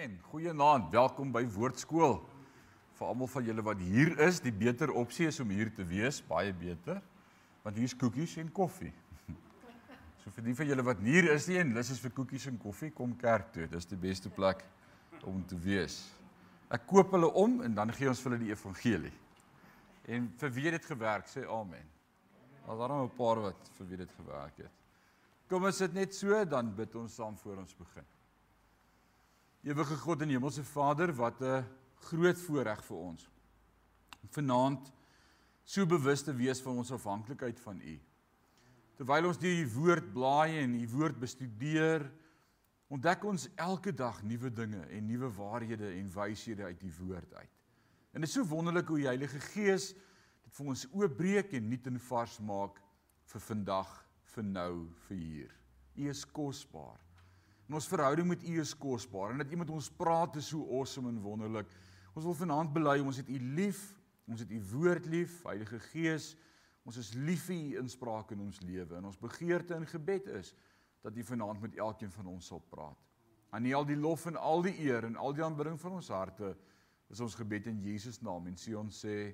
Amen. Goeienaand. Welkom by Woordskool. Vir almal van julle wat hier is, die beter opsie is om hier te wees, baie beter. Want hier's koekies en koffie. So vir die van julle wat hier is nie en lus is vir koekies en koffie, kom kerk toe. Dis die beste plek om te wees. Ek koop hulle om en dan gee ons vir hulle die evangelie. En vir wie dit gewerk, sê amen. Al daar nou 'n paar wat vir wie dit gewerk het. Kom ons sit net so, dan bid ons saam voor ons begin. Ewige God en Hemelse Vader, wat 'n groot voorreg vir ons. Vanaand so bewus te wees van ons afhanklikheid van U. Terwyl ons die woord blaai en die woord bestudeer, ontdek ons elke dag nuwe dinge en nuwe waarhede en wyshede uit die woord uit. En dit is so wonderlik hoe die Heilige Gees dit vir ons oopbreek en nuut en vars maak vir vandag vir nou vir hier. U is kosbaar. En ons verhouding met U is kosbaar en dat iemand ons praat is so awesome en wonderlik. Ons wil vanaand bely ons het U lief, ons het U woord lief, Heilige Gees. Ons is lief vir U inspraak in ons lewe en ons begeerte en gebed is dat U vanaand met elkeen van ons sal praat. Aan U al die lof en al die eer en al die aanbidding van ons harte is ons gebed in Jesus naam en Sion sê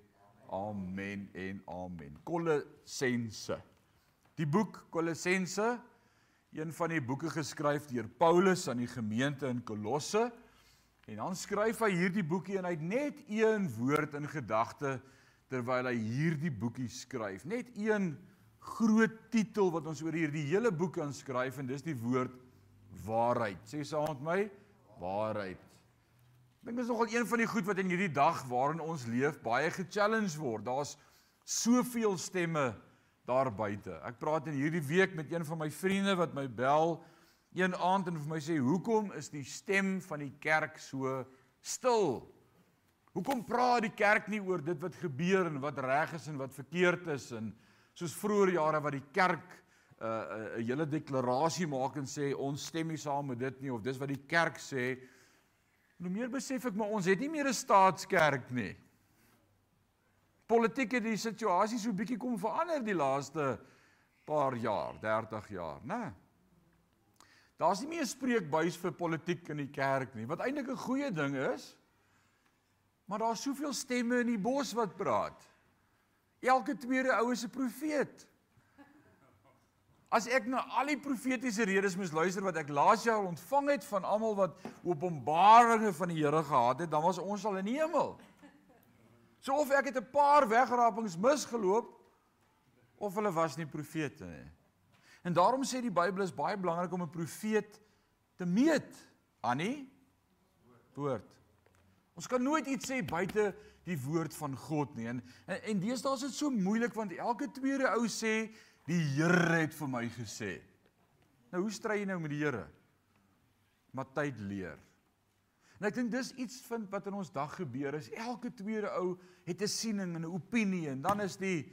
amen en amen. Kolossense Die boek Kolossense, een van die boeke geskryf deur Paulus aan die gemeente in Kolosse. En dan skryf hy hierdie boekie en hy het net een woord in gedagte terwyl hy hierdie boekie skryf. Net een groot titel wat ons oor hierdie hele boek kan skryf en dis die woord waarheid. Sê saam met my, waarheid. Ek dink dis nogal een van die goed wat in hierdie dag waarin ons leef baie ge-challenge word. Daar's soveel stemme daar buite. Ek praat in hierdie week met een van my vriende wat my bel een aand en vir my sê hoekom is die stem van die kerk so stil? Hoekom praat die kerk nie oor dit wat gebeur en wat reg is en wat verkeerd is en soos vroeër jare wat die kerk 'n uh, 'n uh, hele deklarasie maak en sê ons stem nie saam met dit nie of dis wat die kerk sê. Nou meer besef ek maar ons het nie meer 'n staatskerk nie politiek het die situasie so bietjie kom verander die laaste paar jaar, 30 jaar, né? Daar's nie meer 'n spreekbuis vir politiek in die kerk nie, wat eintlik 'n goeie ding is. Maar daar's soveel stemme in die bos wat praat. Elke tweede ou is 'n profeet. As ek na al die profetiese redes moes luister wat ek laas jaar ontvang het van almal wat openbaringe van die Here gehad het, dan was ons al in die hemel. So of ek het 'n paar wegrapings misgeloop of hulle was nie profete nie. En daarom sê die Bybel is baie belangrik om 'n profeet te meet, Annie. Woord. Ons kan nooit iets sê buite die woord van God nie. En en, en deesdae is dit so moeilik want elke tweede ou sê die Here het vir my gesê. Nou hoe stry jy nou met die Here? Matthys leer. En ek dink dis iets vind wat in ons dag gebeur is elke tweede ou het 'n siening en 'n opinie en dan is die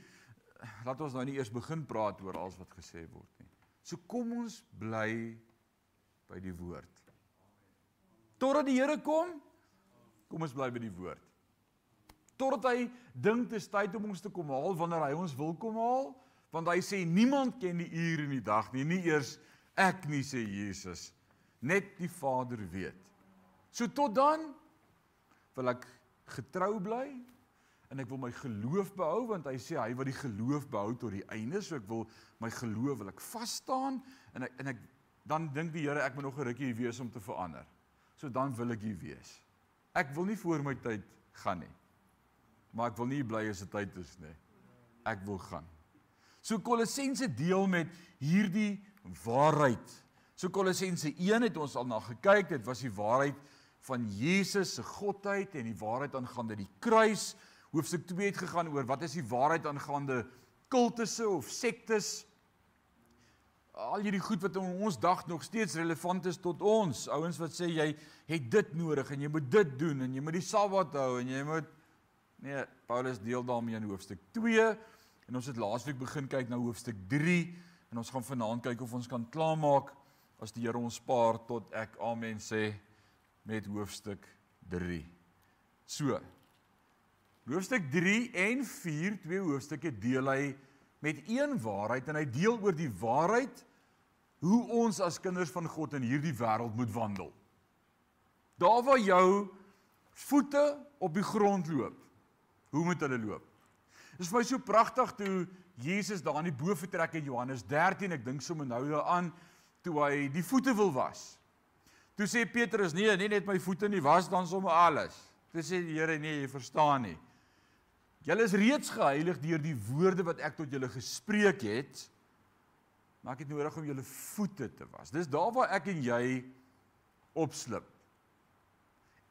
laat ons nou nie eers begin praat oor alles wat gesê word nie. So kom ons bly by die woord. Totdat die Here kom, kom ons bly by die woord. Totdat hy dink dit is tyd om ons te kom haal wanneer hy ons wil kom haal, want hy sê niemand ken die uur en die dag nie, nie eers ek nie sê Jesus. Net die Vader weet. So tot dan wil ek getrou bly en ek wil my geloof behou want hy sê hy wat die geloof behou tot die einde so ek wil my geloof wil ek vas staan en ek en ek dan dink die Here ek moet nog 'n rukkie wees om te verander. So dan wil ek hier wees. Ek wil nie voor my tyd gaan nie. Maar ek wil nie bly as dit tyd is nie. Ek wil gaan. So Kolossense deel met hierdie waarheid. So Kolossense 1 het ons al na gekyk, dit was die waarheid van Jesus se godheid en die waarheid aangaande die kruis. Hoofstuk 2 het gegaan oor wat is die waarheid aangaande kultusse of sektes. Al hierdie goed wat in ons dag nog steeds relevant is tot ons. Ouens wat sê jy het dit nodig en jy moet dit doen en jy moet die Sabbat hou en jy moet Nee, Paulus deel daarmee in hoofstuk 2 en ons het laasweek begin kyk na hoofstuk 3 en ons gaan vanaand kyk of ons kan klaarmaak as die Here ons spaar tot ek amen sê met hoofstuk 3. So. Hoofstuk 3 en 4, twee hoofstukke deel hy met een waarheid en hy deel oor die waarheid hoe ons as kinders van God in hierdie wêreld moet wandel. Daar waar jou voete op die grond loop. Hoe moet hulle loop? Dit is vir my so pragtig toe Jesus daar in die boefretrek in Johannes 13, ek dink sommer nou daaraan toe hy die voete wil was. Toe sê Petrus: "Nee, nie net my voete nie, was dan sommer alles." Toe sê die Here: "Nee, jy verstaan nie. Julle is reeds geheilig deur die woorde wat ek tot julle gespreek het." Maar ek het nodig om julle voete te was. Dis daar waar ek en jy opslip.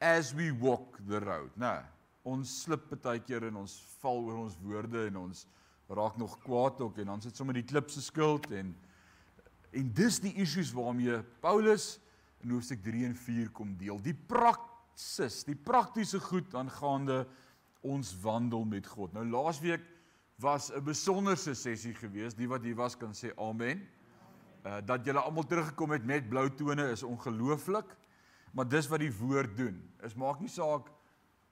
As we walk the road. Nou, ons slip baie keer en ons val oor ons woorde en ons raak nog kwaad ook en dan sit sommer die klip se skuld en en dis die issues waarmee Paulus in hoofstuk 3 en 4 kom deel. Die praksis, die praktiese goed aangaande ons wandel met God. Nou laasweek was 'n besonderse sessie geweest. Die wat hier was kan sê amen. Uh dat julle almal teruggekom het met blou tone is ongelooflik. Maar dis wat die woord doen. Is maak nie saak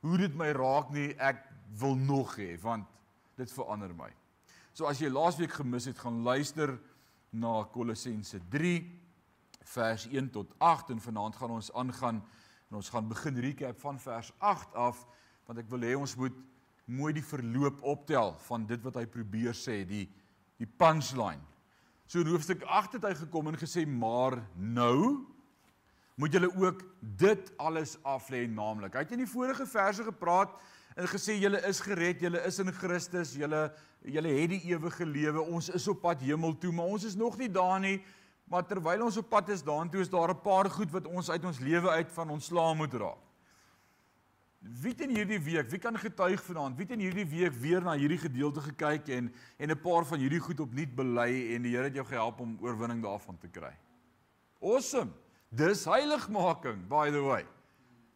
hoe dit my raak nie, ek wil nog hê want dit verander my. So as jy laasweek gemis het, gaan luister na Kolossense 3 vers 1 tot 8 en vanaand gaan ons aangaan en ons gaan begin recap van vers 8 af want ek wil hê ons moet mooi die verloop optel van dit wat hy probeer sê, die die punchline. So in hoofstuk 8 het hy gekom en gesê maar nou moet julle ook dit alles aflê naamlik. Hy het in die vorige verse gepraat en gesê julle is gered, julle is in Christus, julle julle het die ewige lewe. Ons is op pad hemel toe, maar ons is nog nie daar nie. Maar terwyl ons op pad is daartoe is daar 'n paar goed wat ons uit ons lewe uit van ontslaa moet raak. Wie het in hierdie week, wie kan getuig vanaand? Wie het in hierdie week weer na hierdie gedeelte gekyk en en 'n paar van hierdie goed opnuut bely en die Here het jou gehelp om oorwinning daarvan te kry? Awesome. Dis heiligmaking, by the way.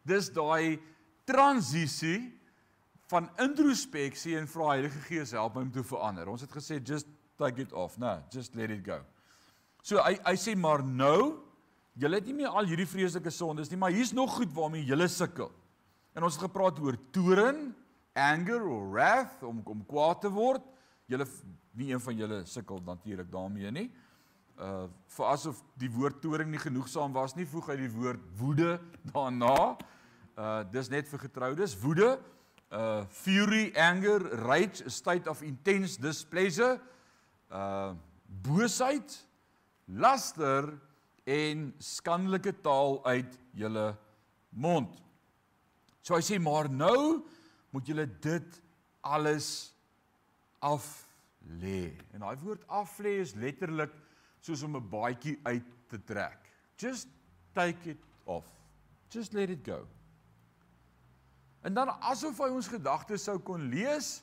Dis daai transisie van introspeksie en vra Heilige Gees help my om te verander. Ons het gesê just take it off, nee, just let it go. So hy hy sê maar nou, julle het nie meer al hierdie vreeslike sondes nie, maar hier's nog goed waarmee julle sukkel. En ons het gepraat oor toorn, anger of wrath om om kwaad te word. Julle nie een van julle sukkel natuurlik daarmee nie. Uh vir asof die woord toorn nie genoegsaam was nie, voeg hy die woord woede daarna. Uh dis net vir getroudes, woede, uh fury, anger, rage, a state of intense displeasure, uh boosheid, laster en skandelike taal uit julle mond. So hy sê maar nou moet julle dit alles af lê. En daai woord af lê is letterlik soos om 'n baadjie uit te trek. Just take it off. Just let it go. En dan asof hy ons gedagtes sou kon lees,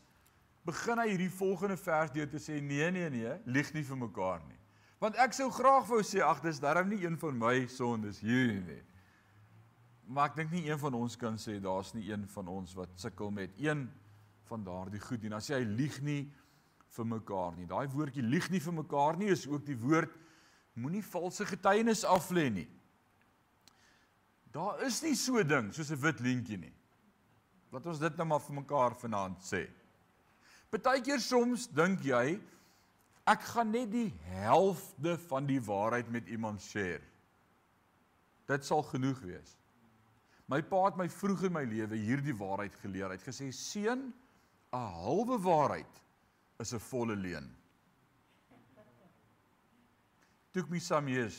begin hy hierdie volgende vers deur te sê nee nee nee, lieg nie vir mekaar nie. Want ek sou graag wou sê ag dis darm nie een van my sondes hier nie. Maar ek dink nie een van ons kan sê daar's nie een van ons wat sukkel met een van daardie goed nie. Dan sê hy lieg nie vir mekaar nie. Daai woordjie lieg nie vir mekaar nie is ook die woord moenie valse getuienis aflê nie. Daar is nie so ding soos 'n wit lintjie nie. Laat ons dit nou maar vir mekaar vanaand sê. Partykeer soms dink jy ek gaan net die helfte van die waarheid met iemand share. Dit sal genoeg wees. My pa het my vroeg in my lewe hierdie waarheid geleer. Hy het gesê: "Seun, 'n halwe waarheid is 'n volle leuen." Took me some years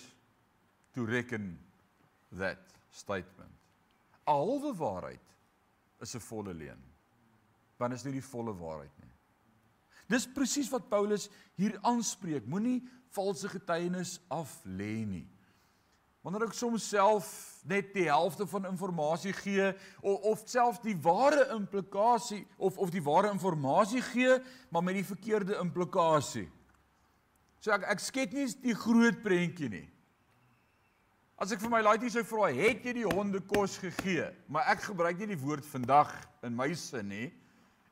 to reckon that statement. 'n Halwe waarheid is 'n volle leuen. Want is nie die volle waarheid nie. Dis presies wat Paulus hier aanspreek. Moenie valse getuienis af lê nie. Wanneer ek soms self net die helfte van inligting gee of of self die ware implikasie of of die ware inligting gee, maar met die verkeerde implikasie. So ek ek skep nie die groot prentjie nie. As ek vir my laaitjie sou vra, het jy die honde kos gegee? Maar ek gebruik nie die woord vandag in my sin nie.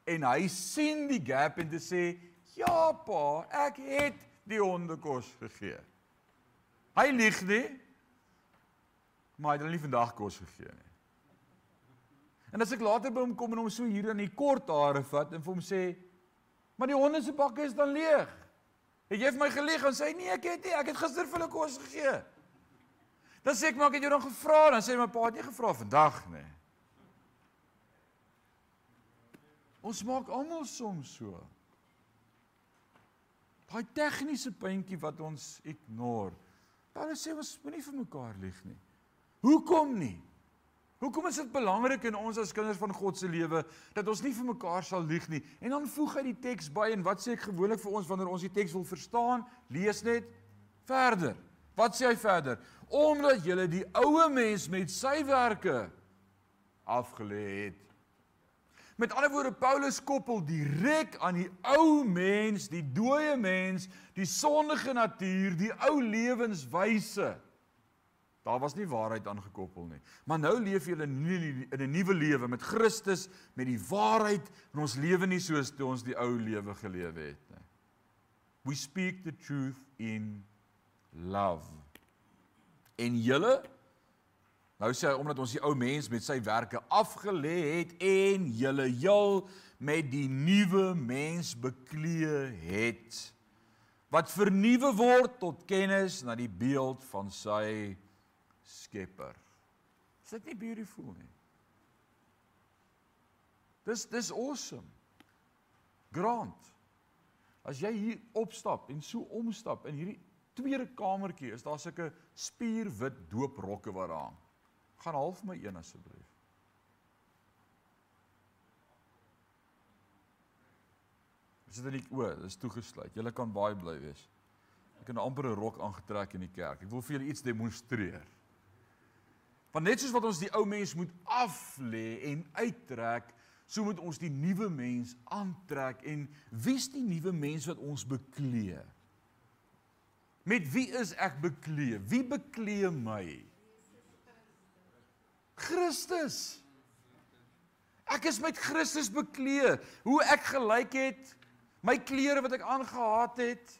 En hy sien die gap en dit sê, "Ja pa, ek het die honde kos gegee." Hy lieg nie maar hy het hulle nie vandag kos gegee nie. En as ek later by hom kom en hom so hier in die kort hare vat en vir hom sê, "Maar die honde se bakke is dan leeg." Het jy vir my gelieg en sê, "Nee, ek het nie, ek het gister vir hulle kos gegee." Dan sê ek maar ek het jou dan gevra, dan sê my pa het nie gevra vandag nie. Ons maak almal soms so. Daai tegniese puntjie wat ons ignore. Paulus sê ons moenie vir mekaar lieg nie. Hoekom nie? Hoekom is dit belangrik in ons as kinders van God se lewe dat ons nie vir mekaar sal lieg nie? En dan voeg hy die teks by en wat sê ek gewoonlik vir ons wanneer ons die teks wil verstaan? Lees net verder. Wat sê hy verder? Omdat julle die ou mens met sy werke afgelê het. Met ander woorde Paulus koppel direk aan die ou mens, die dooie mens, die sondige natuur, die ou lewenswyse. Daar was nie waarheid aangekoppel nie. Maar nou leef jy in 'n nuwe lewe met Christus, met die waarheid en ons lewe nie soos toe ons die ou lewe gelewe het nie. We speak the truth in love. En julle nou sê hy omdat ons die ou mens met sy werke afgelê het en julle heel met die nuwe mens beklee het wat vernuwe word tot kennis na die beeld van sy Skepper. Is dit nie beautiful nie? Dis dis awesome. Grant. As jy hier opstap en so omstap in hierdie tweede kamertjie, is daar sulke spierwit dooprokke wat daar hang. Gaan half my een asseblief. Is dit nie o, dis toegesluit. Julle kan baie bly wees. Ek het 'n amper 'n rok aangetrek in die kerk. Ek wil vir julle iets demonstreer. Want net soos wat ons die ou mens moet af lê en uittrek, so moet ons die nuwe mens aantrek en wie's die nuwe mens wat ons beklee? Met wie is ek beklee? Wie beklee my? Christus. Ek is met Christus beklee. Hoe ek gelyk het, my klere wat ek aangetree het,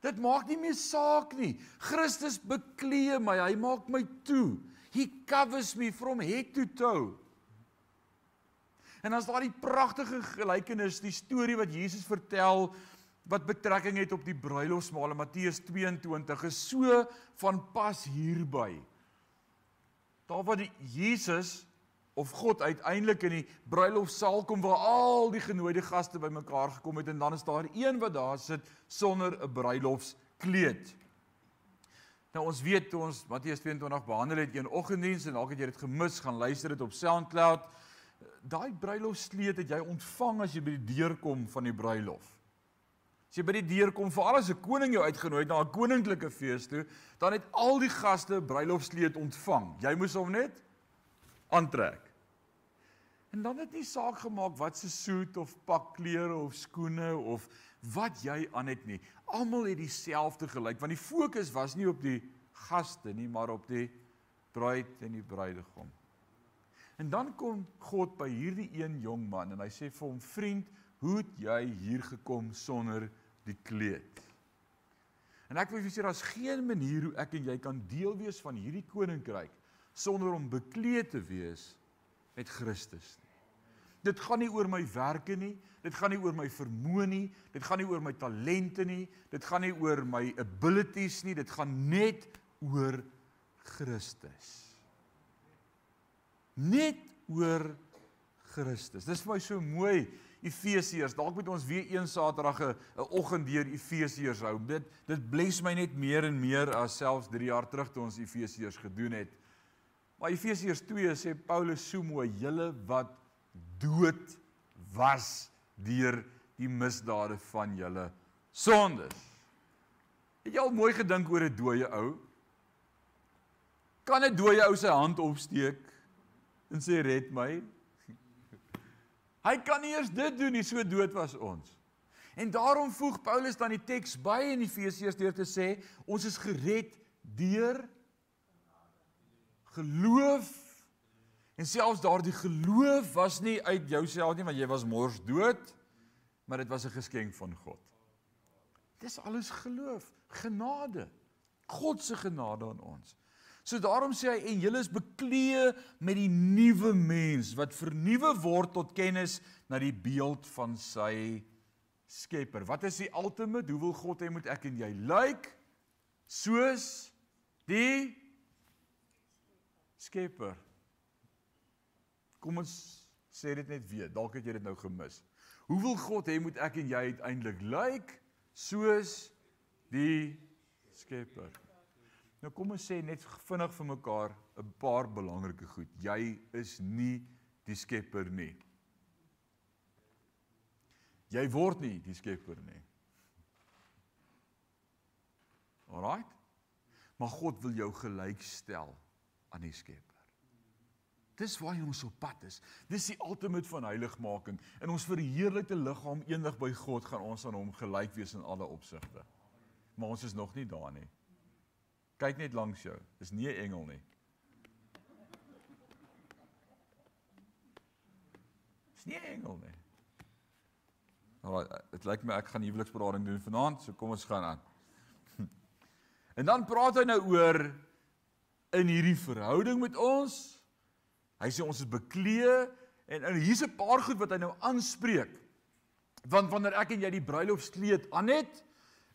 dit maak nie meer saak nie. Christus beklee my. Hy maak my toe. He covers me from head to toe. En as daar die pragtige gelykenis, die storie wat Jesus vertel wat betrekking het op die bruilofsmaal in Matteus 22 is so van pas hierby. Daar waar die Jesus of God uiteindelik in die bruilofsaal kom waar al die genooide gaste bymekaar gekom het en dan is daar een wat daar sit sonder 'n bruilofskleed. Nou ons weet toe ons Matteus 22 behandel het een oggenddiens en dalk het jy dit gemis, gaan luister dit op SoundCloud. Daai bruilofsleed het jy ontvang as jy by die deur kom van die bruilof. As jy by die deur kom, veral as 'n koning jou uitgenooi het na 'n koninklike fees toe, dan het al die gaste bruilofsleed ontvang. Jy moes hom net aantrek. En dan het nie saak gemaak wat se soet of pak klere of skoene of wat jy aan het nie. Almal het dieselfde gelyk want die fokus was nie op die gaste nie, maar op die bruid en die bruidegom. En dan kom God by hierdie een jong man en hy sê vir hom: "Vriend, hoe het jy hier gekom sonder die kleed?" En ek wil vir julle sê daar's geen manier hoe ek en jy kan deel wees van hierdie koninkryk sonder om bekleed te wees met Christus nie. Dit gaan nie oor my werke nie, dit gaan nie oor my vermoë nie, dit gaan nie oor my talente nie, dit gaan nie oor my abilities nie, dit gaan net oor Christus. Net oor Christus. Dis vir my so mooi Efesiërs. Dalk moet ons weer een Saterdag 'n oggend deur Efesiërs hou. Dit dit bless my net meer en meer as selfs 3 jaar terug toe ons Efesiërs gedoen het. Maar Efesiërs 2 sê Paulus so mooi: "Julle wat dood was deur die misdade van julle sondes. Het jy al mooi gedink oor 'n dooie ou? Kan 'n dooie ou sy hand opsteek en sê red my? Hy kan nie eers dit doen nie, so dood was ons. En daarom voeg Paulus dan die teks by in Efesiërs deur te sê ons is gered deur geloof En selfs daardie geloof was nie uit jouself nie, want jy was mors dood, maar dit was 'n geskenk van God. Dis alles geloof, genade. God se genade aan ons. So daarom sê hy en julle is beklee met die nuwe mens wat vernuwe word tot kennis na die beeld van sy Skepper. Wat is die ultimate? Hoe wil God hê moet ek en jy lyk? Like? Soos die Skepper. Kom ons sê dit net weer, dalk het jy dit nou gemis. Hoe wil God hê moet ek en jy uiteindelik lyk soos die Skepper? Nou kom ons sê net vinnig vir mekaar 'n paar belangrike goed. Jy is nie die Skepper nie. Jy word nie die Skepper nie. Alraai? Maar God wil jou gelykstel aan die Skepper. Dis waar ons op pad is. Dis die ultimate van heiligmaking. In ons verheerlikte liggaam eendag by God gaan ons aan hom gelyk wees in alle opsigte. Maar ons is nog nie daar nie. Kyk net langs jou. Dis nie 'n engel nie. Dis nie 'n engel nie. Nou, dit lyk my ek gaan huweliksberading doen vanaand, so kom ons gaan aan. En dan praat hy nou oor in hierdie verhouding met ons Hy sê ons is bekleë en, en hier's 'n paar goed wat hy nou aanspreek. Want wanneer ek en jy die bruilofskleed aan het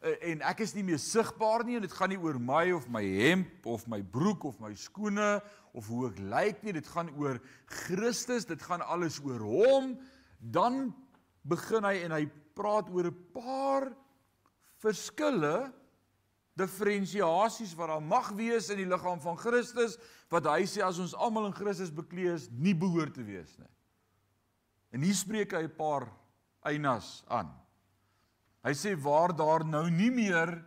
en ek is nie meer sigbaar nie en dit gaan nie oor my of my hemp of my broek of my skoene of hoe ek lyk nie, dit gaan oor Christus, dit gaan alles oor hom, dan begin hy en hy praat oor 'n paar verskille diferensiasies wat daar mag wees in die liggaam van Christus wat hy sê as ons almal in Christus bekleed is nie behoort te wees nie. En hier spreek hy 'n paar einas aan. Hy sê waar daar nou nie meer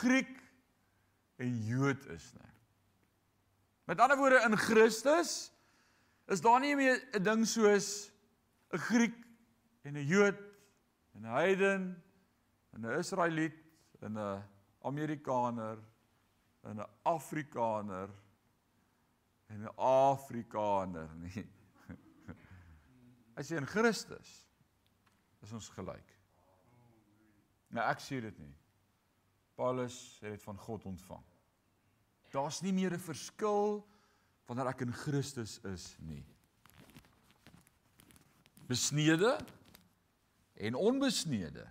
Griek en Jood is nie. Met ander woorde in Christus is daar nie meer 'n ding soos 'n Griek en 'n Jood en 'n heiden en 'n Israeliet en 'n Amerikaner en 'n Afrikaner en 'n Afrikaner nie. As jy in Christus is ons gelyk. Nou ek sê dit nie. Paulus het dit van God ontvang. Daar's nie meer 'n verskil wanneer ek in Christus is nie. Besnede en onbesnede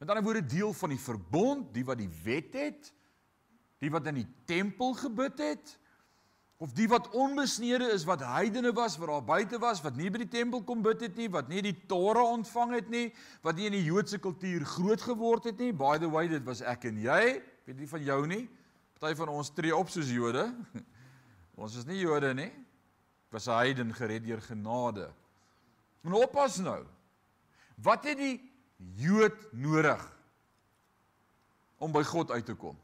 Met ander woorde deel van die verbond, die wat die wet het, die wat in die tempel gebid het, of die wat onbesnede is wat heidene was, wat daar buite was, wat nie by die tempel kom bid het nie, wat nie die Torah ontvang het nie, wat nie in die Joodse kultuur groot geword het nie. By the way, dit was ek en jy, weet nie van jou nie. Party van ons tree op soos Jode. Ons is nie Jode nie. Was 'n heiden gered deur genade. En oppas nou. Wat het die Jood nodig om by God uit te kom?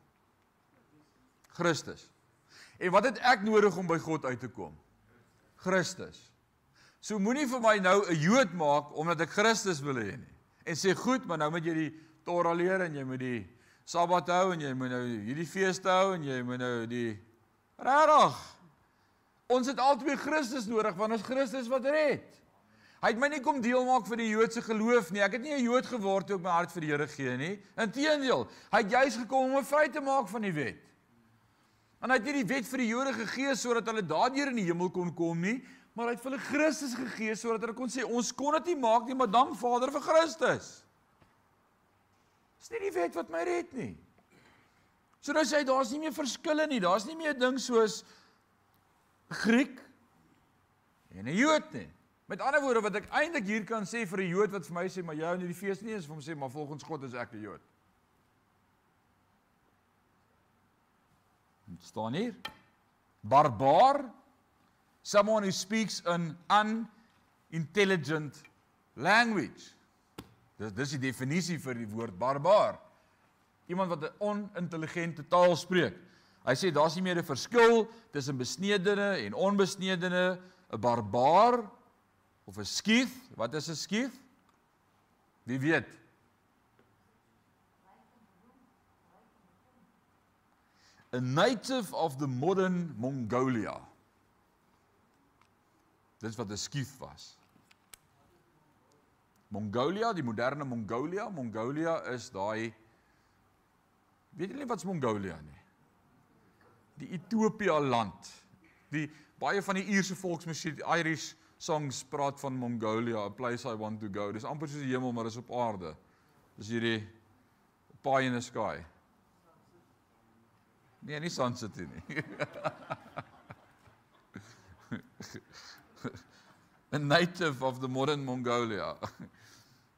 Christus. En wat het ek nodig om by God uit te kom? Christus. So moenie vir my nou 'n Jood maak omdat ek Christus wil hê nie. En sê goed, maar nou moet jy die Torah leer en jy moet die Sabbat hou en jy moet nou hierdie feeste hou en jy moet nou die Regtig. Ons het altyd Christus nodig want ons Christus wat red. Hy het my nie kom deel maak vir die Joodse geloof nie. Ek het nie 'n Jood geword toe ek my hart vir die Here gee nie. Inteendeel, hy het juis gekom om my vry te maak van die wet. En hy het nie die wet vir die Jode gegee sodat hulle daardeur in die hemel kon kom nie, maar hy het vir hulle Christus gegee sodat hulle kon sê ons kon dit nie maak nie, maar dank Vader vir Christus. Dis nie die wet wat my red nie. So nou sê hy daar's nie meer verskille nie. Daar's nie meer 'n ding soos Griek en 'n Jood nie. Met ander woorde wat ek eintlik hier kan sê vir 'n Jood wat vir my sê maar jou in die fees nie is vir hom sê maar volgens God is ek 'n Jood. Dit staan hier. Barbaar someone who speaks an unintelligent language. Dis dis die definisie vir die woord barbaar. Iemand wat 'n onintelligente taal spreek. Hy sê daar's nie meer 'n verskil tussen besnedene en onbesnedene, 'n barbaar of 'n skief. Wat is 'n skief? Wie weet? A native of the modern Mongolia. Dis wat 'n skief was. Mongolia, die moderne Mongolia, Mongolia is daai weet julle wat's Mongolia nie? Die Ethiopië land. Die baie van die Ierse volksmusiek, Irish songs praat van Mongolia, a place I want to go. Dis amper soos die hemel, maar dis op aarde. Dis hierdie pie in the sky. Nee, nie Sun City nie. A native of the modern Mongolia.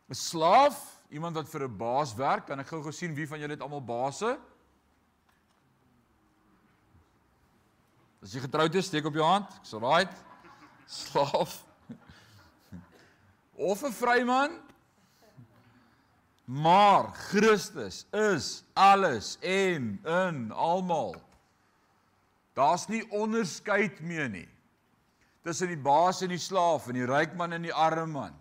'n Slaaf, iemand wat vir 'n baas werk. Kan ek gou gou sien wie van julle het almal baase? As jy getroud is, steek op jou hand. Ek's right. Slaaf. Of 'n vryman. Maar Christus is alles en in almal. Daar's nie onderskeid meer nie tussen die baas en die slaaf en die ryk man en die arme man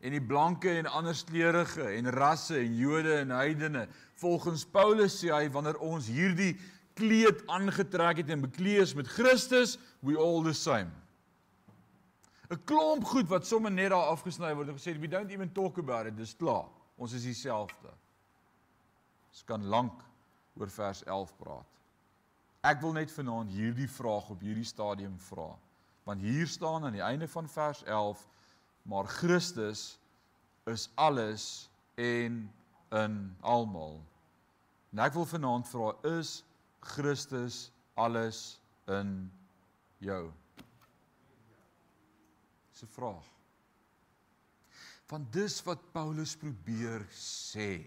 en die blanke en anderskleurige en rasse en Jode en heidene. Volgens Paulus sê hy wanneer ons hierdie kleed aangetrek het en bekleed is met Christus, we all the same. 'n Klomp goed wat sommer net daar afgesny word en gesê we don't even talk about it, dis klaar. Ons is dieselfde. Ons kan lank oor vers 11 praat. Ek wil net vanaand hierdie vraag op hierdie stadium vra. Want hier staan aan die einde van vers 11, maar Christus is alles en in almal. En ek wil vanaand vra, is Christus alles in jou? Dis 'n vraag. Want dis wat Paulus probeer sê.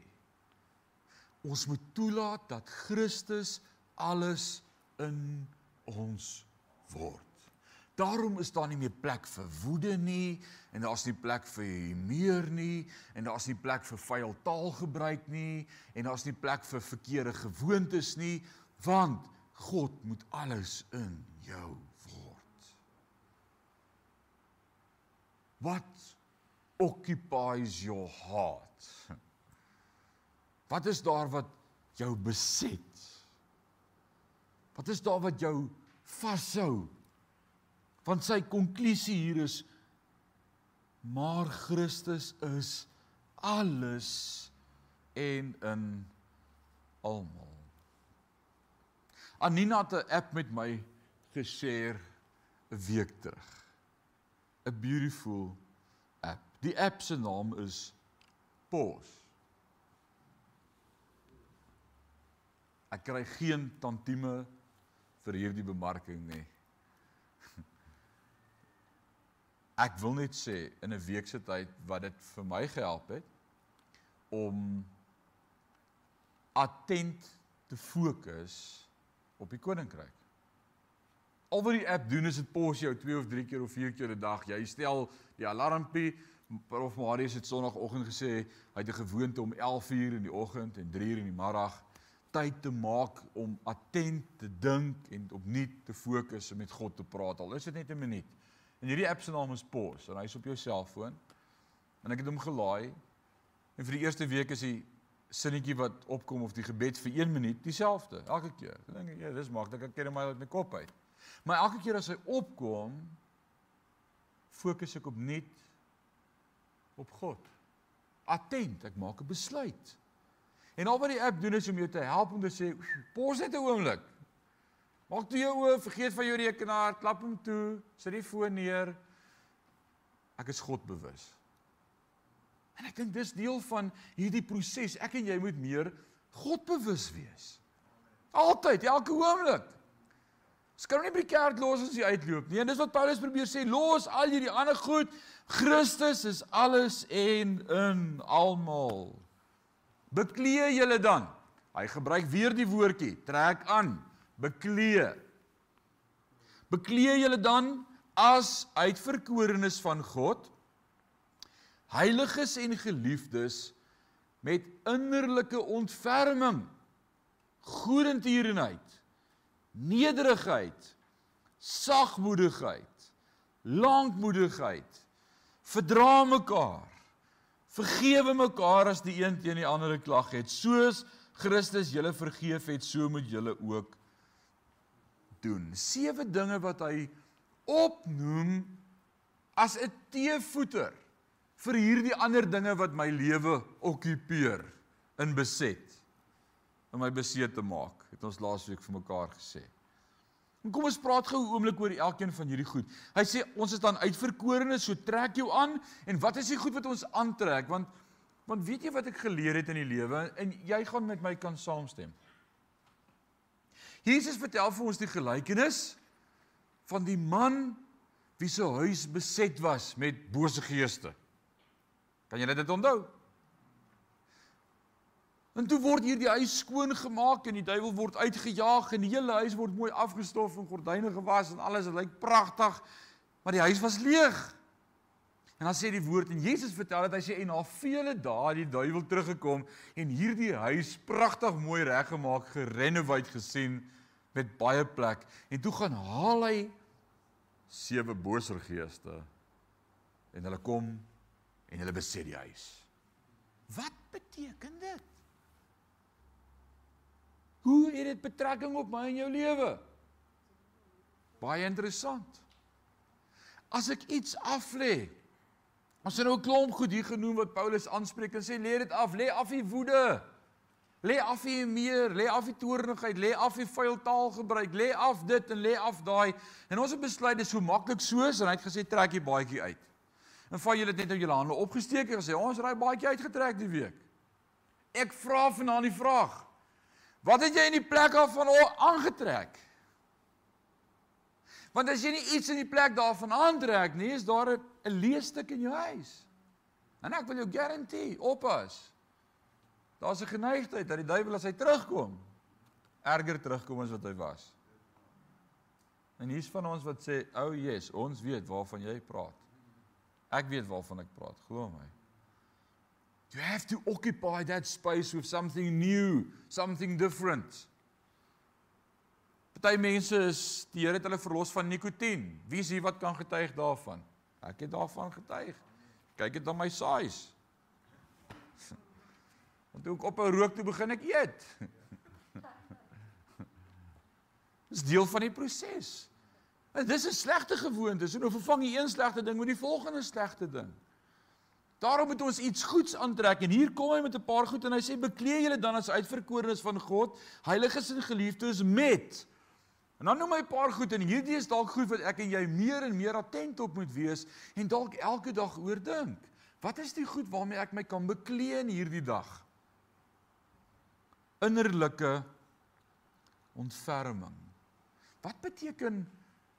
Ons moet toelaat dat Christus alles in ons word. Daarom is daar nie meer plek vir woede nie en daar's nie plek vir humeur nie en daar's nie plek vir vuil taalgebruik nie en daar's nie plek vir verkeerde gewoontes nie want God moet alles in jou word. What occupies your heart? Wat is daar wat jou beset? Wat is daar wat jou vashou? Want sy konklusie hier is maar Christus is alles en in almal. Anina het 'n app met my geshare 'n week terug. 'n Beautiful. Die app se naam is Pause. Ek kry geen tantieme vir hierdie bemarking nie. Ek wil net sê in 'n week se tyd wat dit vir my gehelp het om attent te fokus op die koninkryk. Al wat die app doen is dit pos jou 2 of 3 keer of 4 keer 'n dag. Jy stel die alarmpie Prof Marius het sonoggend gesê hy het 'n gewoonte om 11:00 in die oggend en 3:00 in die middag tyd te maak om attent te dink en opnuut te fokus en met God te praat. Al is dit net 'n minuut. En hierdie app se naam is Pause en hy's op jou selfoon. En ek het hom gelaai. En vir die eerste week is die sinnetjie wat opkom of die gebed vir 1 minuut dieselfde elke keer. Ek dink ja, dis maklik. Ek ken hom uit my kop uit. Maar elke keer as hy opkom, fokus ek opnuut op God. Attent, ek maak 'n besluit. En al wat die app doen is om jou te help om te sê, "Pos net 'n oomblik. Maak toe jou oë, vergeet van jou rekenaar, klap hom toe, sit die foon neer. Ek is God bewus." En ek dink dis deel van hierdie proses. Ek en jy moet meer God bewus wees. Altyd, elke oomblik. Skryf nie by die kerk los as jy uitloop nie. En dis wat Paulus probeer sê, los al hierdie ander goed. Christus is alles en in almal. Beklee julle dan. Hy gebruik weer die woordjie, trek aan, beklee. Beklee julle dan as uitverkorenes van God, heiliges en geliefdes met innerlike ontferming, goedertierenheid, nederigheid, sagmoedigheid, lankmoedigheid, verdra mekaar Vergewe mekaar as die een teen die ander klag het. Soos Christus julle vergeef het, so moet julle ook doen. Sewe dinge wat hy opnoem as 'n teevoeter vir hierdie ander dinge wat my lewe okkupeer in beset. Om my beset te maak, het ons laasweek vir mekaar gesê. En kom ons praat gou 'n oomblik oor elkeen van hierdie goed. Hy sê ons is dan uitverkorenes, so trek jou aan en wat is die goed wat ons aantrek? Want want weet jy wat ek geleer het in die lewe en jy gaan met my kan saamstem. Jesus vertel vir ons die gelykenis van die man wie se huis beset was met bose geeste. Kan jy dit onthou? En toe word hierdie huis skoon gemaak en die duiwel word uitgejaag en die hele huis word mooi afgestof en gordyne gewas en alles lyk pragtig. Maar die huis was leeg. En dan sê die woord en Jesus vertel dat hy sê en na vele dae die duiwel teruggekom en hierdie huis pragtig mooi reggemaak, gerenoveer gesien met baie plek. En toe gaan haal hy sewe bose geeste en hulle kom en hulle beset die huis. Wat beteken dit? Hoe het dit betrekking op my en jou lewe? Baie interessant. As ek iets aflê. Ons het nou 'n klomp goed hier genoem wat Paulus aanspreek en sê lê dit af, lê af die woede. Lê af die meer, lê af die toornigheid, lê af die vuil taalgebruik, lê af dit en lê af daai. En ons het besluit dit is so maklik soos en hy het gesê trek die baadjie uit. En van julle het net nou julle hande opgesteek en gesê ons ry baadjie uitgetrek die week. Ek vra vanaand die vraag. Wat het jy in die plek af van aangetrek? Want as jy nie iets in die plek daarvan aantrek nie, is daar 'n leestuk in jou huis. En ek wil jou garandeer, oppas. Daar's 'n geneigtheid dat die duiwel as hy terugkom, erger terugkom as wat hy was. En hier's van ons wat sê, "O oh yes, ons weet waarvan jy praat." Ek weet waarvan ek praat, glo my. You have to occupy that space with something new, something different. Party mense is die Here het hulle verlos van nikotien. Wie is hier wat kan getuig daarvan? Ek het daarvan getuig. Kyk dit na my size. Want toe ek op 'n rook toe begin ek eet. Dis deel van die proses. En dis 'n slegte gewoonte. So nou vervang jy een slegte ding met die volgende slegte ding. Daarom moet ons iets goeds aantrek en hier kom hy met 'n paar goed en hy sê bekleë julle dan as uitverkorenes van God, heiliges en geliefdes met. En dan noem hy 'n paar goed en hierdie is dalk goed wat ek en jy meer en meer attent op moet wees en dalk elke dag oordink. Wat is die goed waarmee ek my kan bekleë in hierdie dag? Innerlike ontferming. Wat beteken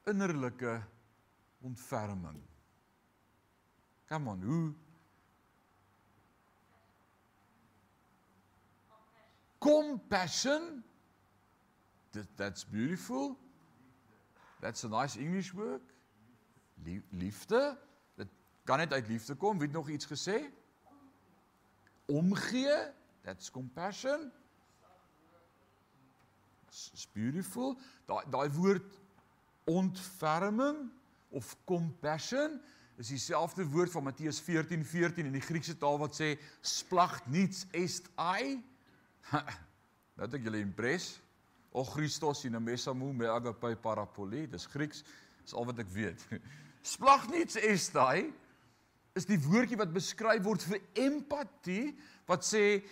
innerlike ontferming? Kom aan, hoe compassion. That, that's beautiful. That's a nice english word. Liefde. Dit kan net uit liefde kom. Wie het nog iets gesê? Omgee. That's compassion. It's beautiful. Daai daai woord ontferming of compassion is dieselfde woord van Matteus 14:14 14 in die Griekse taal wat sê splagt niets est ai Nou het ek julle impres. O Christos in mesamu me agape parapoli. Dis Grieks. Dis al wat ek weet. Splag niets estai is die woordjie wat beskryf word vir empatie wat sê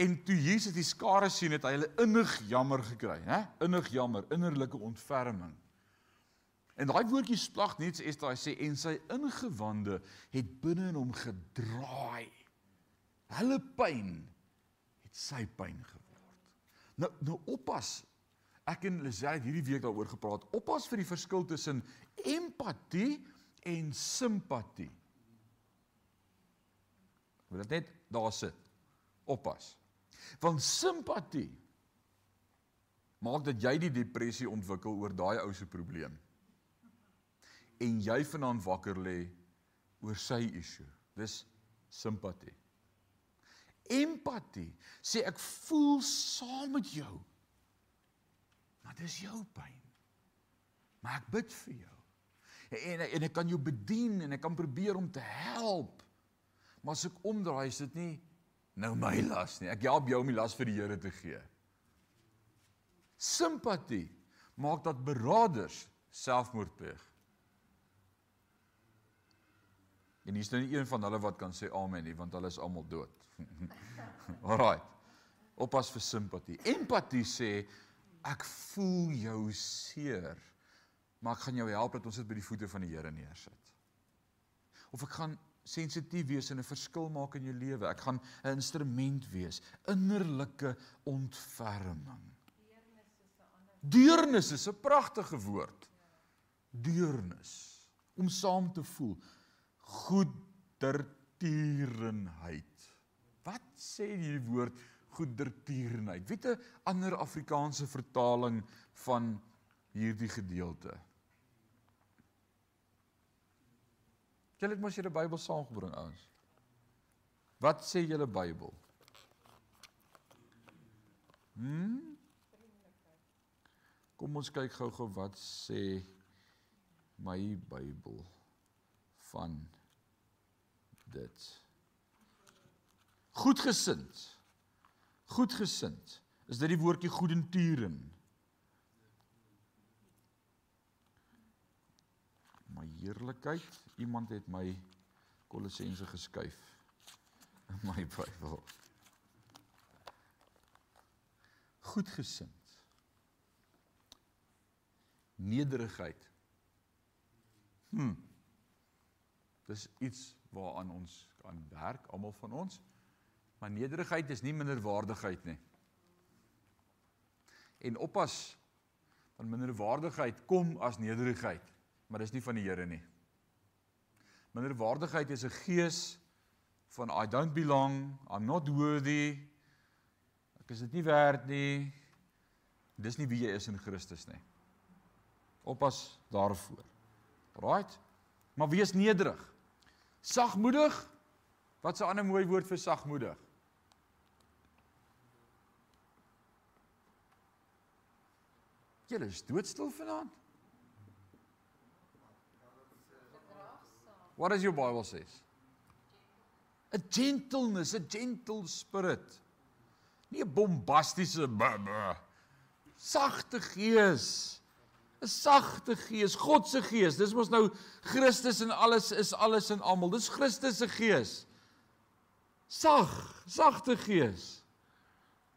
en toe Jesus die skare sien het hy hulle innig jammer gekry, hè? Innig jammer, innerlike ontferming. En daai woordjie splag niets estai sê en sy ingewande het binne in hom gedraai. Hulle pyn sy pyn geword. Nou nou oppas. Ek en Lisette hierdie week daaroor gepraat. Oppas vir die verskil tussen empatie en simpatie. Wil dit net daar sit. Oppas. Want simpatie maak dat jy die depressie ontwikkel oor daai ou se probleem. En jy vanaand wakker lê oor sy issue. Dis simpatie. Empatie sê ek voel saam met jou. Maar dis jou pyn. Maar ek bid vir jou. En en ek kan jou bedien en ek kan probeer om te help. Maar as ek omdraai is dit nie nou my las nie. Ek help jou om die las vir die Here te gee. Simpatie maak dat beraders selfmoord pleeg. En hier's nou nie een van hulle wat kan sê amen nie want hulle is almal dood. Alraai. Oppas vir simpatie. Empatie sê ek voel jou seer, maar ek gaan jou help dat ons dit by die voete van die Here neersit. Of ek gaan sensitief wees en 'n verskil maak in jou lewe. Ek gaan 'n instrument wees, innerlike ontferming. Deernis is 'n pragtige woord. Deernis. om saam te voel. Goedertierenheid. Wat sê die woord goedertierenheid? Weet 'n ander Afrikaanse vertaling van hierdie gedeelte? Julle het mos julle Bybel saamgebring ouens. Wat sê julle Bybel? Hm? Kom ons kyk gou-gou wat sê my Bybel van dit. Goedgesind. Goedgesind. Is dit die woordjie goedenturen? My heerlikheid, iemand het my Kolossense geskuif in my Bybel. Goedgesind. Nederigheid. Hm. Dis iets waaraan ons kan werk, almal van ons. Maar nederigheid is nie minderwaardigheid nie. En oppas, want minderwaardigheid kom as nederigheid, maar dis nie van die Here nie. Minderwaardigheid is 'n gees van I don't belong, I'm not worthy. Ek is dit nie werd nie. Dis nie wie jy is in Christus nie. Oppas daarvoor. Right? Maar wees nederig. Sagmoedig. Wat 'n ander mooi woord vir sagmoedig? Julle is doodstil vanaand. What does your Bible says? A gentleness, a gentle spirit. Nie 'n bombastiese sagte gees. 'n Sagte gees, God se gees. Dis mos nou Christus en alles is alles en almal. Dis Christus se gees. Sag, sagte gees.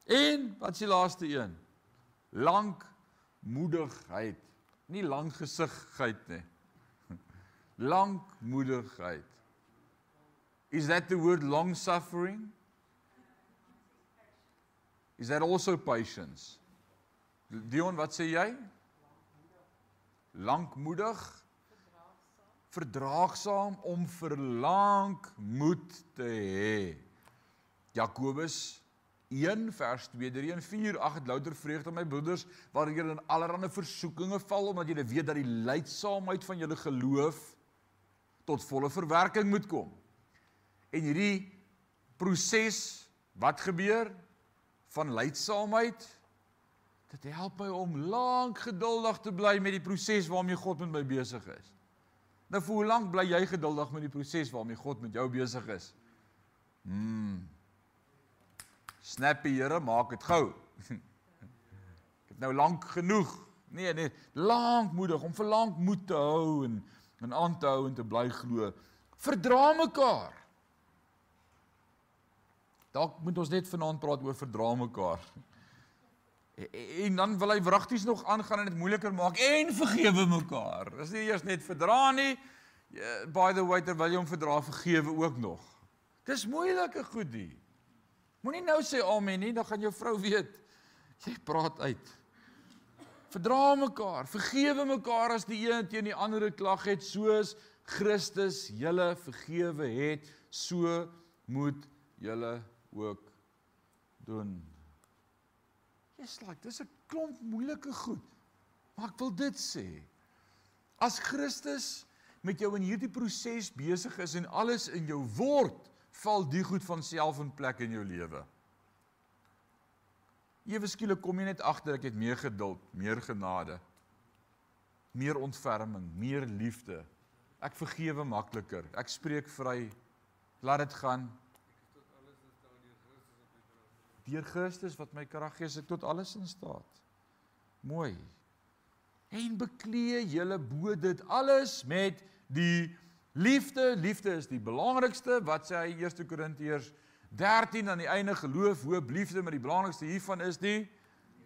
En wat is die laaste een? Lank moedigheid. Nie lang gesigheid nie. Lankmoedigheid. Is that the word long suffering? Is that also patience? Dion, wat sê jy? Lankmoedig. Verdraagsaam om verlang moed te hê. Jakobus 1 vers 2 3 en 4 ag louter vreugde my broeders wanneer julle in allerlei versoekinge val omdat julle weet dat die lydsaamheid van julle geloof tot volle verwerking moet kom. En hierdie proses wat gebeur van lydsaamheid dit help my om lank geduldig te bly met die proses waarmee God met my besig is. Nou vir hoe lank bly jy geduldig met die proses waarmee God met jou besig is? Mm. Snappy Here, maak dit gou. Ek het nou lank genoeg. Nee, nee, lankmoedig om vir lank moed te hou en en aan te hou en te bly glo. Verdra mekaar. Dalk moet ons net vanaand praat oor verdra mekaar. En dan wil hy wragties nog aangaan en dit moeiliker maak en vergewe mekaar. Dis nie eers net verdra nie. By the way, terwyl jy hom verdra, vergewe ook nog. Dis moeilike goed die. Moenie nou sê amen nie, dan gaan jou vrou weet jy praat uit. Verdra mekaar, vergewe mekaar as die een teen die ander 'n klag het, soos Christus julle vergewe het, so moet julle ook doen. Jy's like, dis 'n klomp moeilike goed. Maar ek wil dit sê. As Christus met jou in hierdie proses besig is en alles in jou word, val die goed van self in plek in jou lewe. Ewe skielik kom jy net agter ek het meer geduld, meer genade, meer ontferming, meer liefde. Ek vergewe makliker. Ek spreek vry. Laat dit gaan. Deur Christus wat my krag gee, ek tot alles in staat. Mooi. En beklee julle bo dit alles met die Liefde, liefde is die belangrikste. Wat sê hy 1 Korintiërs 13 aan die einde geloof, hoop, liefde, maar die belangrikste hiervan is die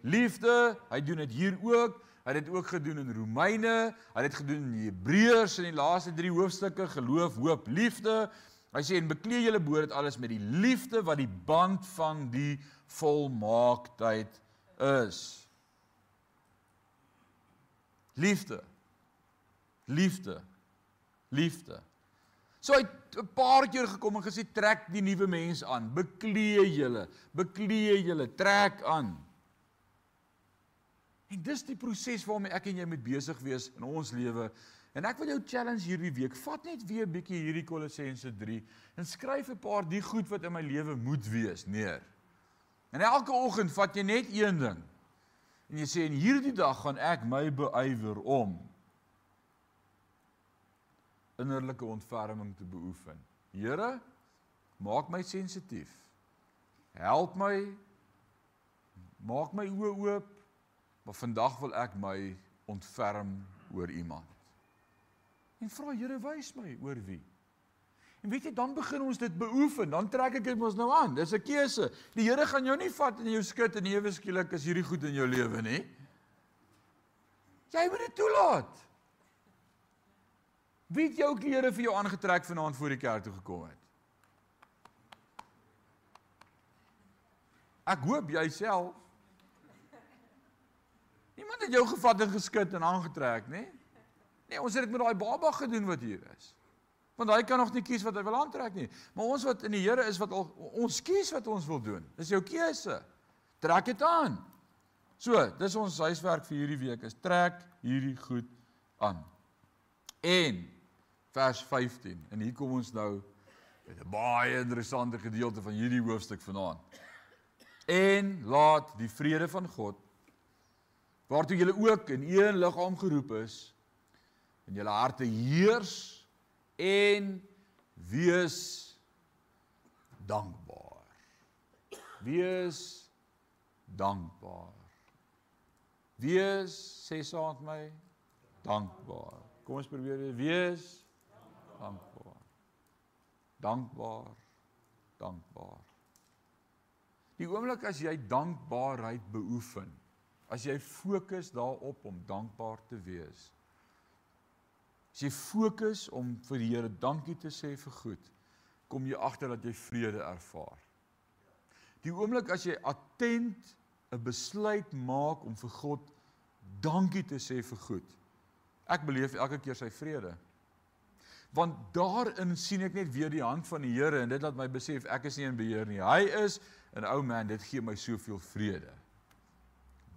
liefde. Hy doen dit hier ook. Hy het dit ook gedoen in Romeine, hy het dit gedoen in Hebreërs in die laaste 3 hoofstukke geloof, hoop, liefde. Hy sê en beklee julle dit alles met die liefde wat die band van die volmaaktheid is. Liefde. Liefde Liefde. So hy het 'n paar keer gekom en gesê trek die nuwe mens aan, beklee julle, beklee julle, trek aan. En dis die proses waarmee ek en jy moet besig wees in ons lewe. En ek wil jou challenge hierdie week, vat net weer 'n bietjie hierdie Kolossense 3 en skryf 'n paar die goed wat in my lewe moet wees neer. En elke oggend vat jy net een ding. En jy sê en hierdie dag gaan ek my beywer om innerlike ontferming te beoefen. Here, maak my sensitief. Help my maak my oë oop. Maar vandag wil ek my ontferm oor iemand. En vra Here, wys my oor wie? En weet jy, dan begin ons dit beoefen. Dan trek ek dit mos nou aan. Dis 'n keuse. Die Here gaan jou nie vat en jou skud en ewe skielik is hierdie goed in jou lewe nie. Jy moet dit toelaat. Wie het jou klere vir jou aangetrek vanaand voor die kerk toe gekom het? Ek hoop jouself. Niemand het jou gevat en geskit en aangetrek, nê? Nee? ons het dit met daai baba gedoen wat hier is. Want hy kan nog nie kies wat hy wil aantrek nie. Maar ons wat in die Here is wat al ons kies wat ons wil doen. Dis jou keuse. Trek dit aan. So, dis ons huiswerk vir hierdie week is trek hierdie goed aan. En vers 15. En hier kom ons nou met 'n baie interessante gedeelte van hierdie hoofstuk vanaand. En laat die vrede van God waartoe julle ook in een liggaam geroep is in julle harte heers en wees dankbaar. Wees dankbaar. Wees sê saam met my dankbaar. Kom ons probeer weer wees dankbaar. Dankbaar. Dankbaar. Die oomblik as jy dankbaarheid beoefen, as jy fokus daarop om dankbaar te wees. As jy fokus om vir die Here dankie te sê vir goed, kom jy agter dat jy vrede ervaar. Die oomblik as jy attent 'n besluit maak om vir God dankie te sê vir goed. Ek beleef elke keer sy vrede want daarin sien ek net weer die hand van die Here en dit laat my besef ek is nie in beheer nie. Hy is 'n ou man, dit gee my soveel vrede.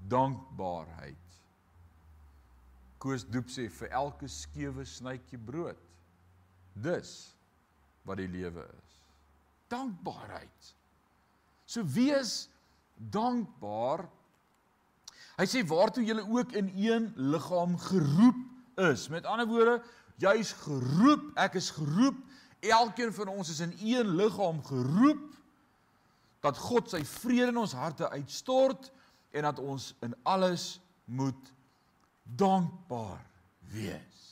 Dankbaarheid. Koos Doep sê vir elke skewe snytjie brood. Dis wat die lewe is. Dankbaarheid. So wees dankbaar. Hy sê waartoe julle ook in een liggaam geroep is. Met ander woorde, Jy's geroep, ek is geroep. Elkeen van ons is in een liggaam geroep dat God sy vrede in ons harte uitstort en dat ons in alles moet dankbaar wees.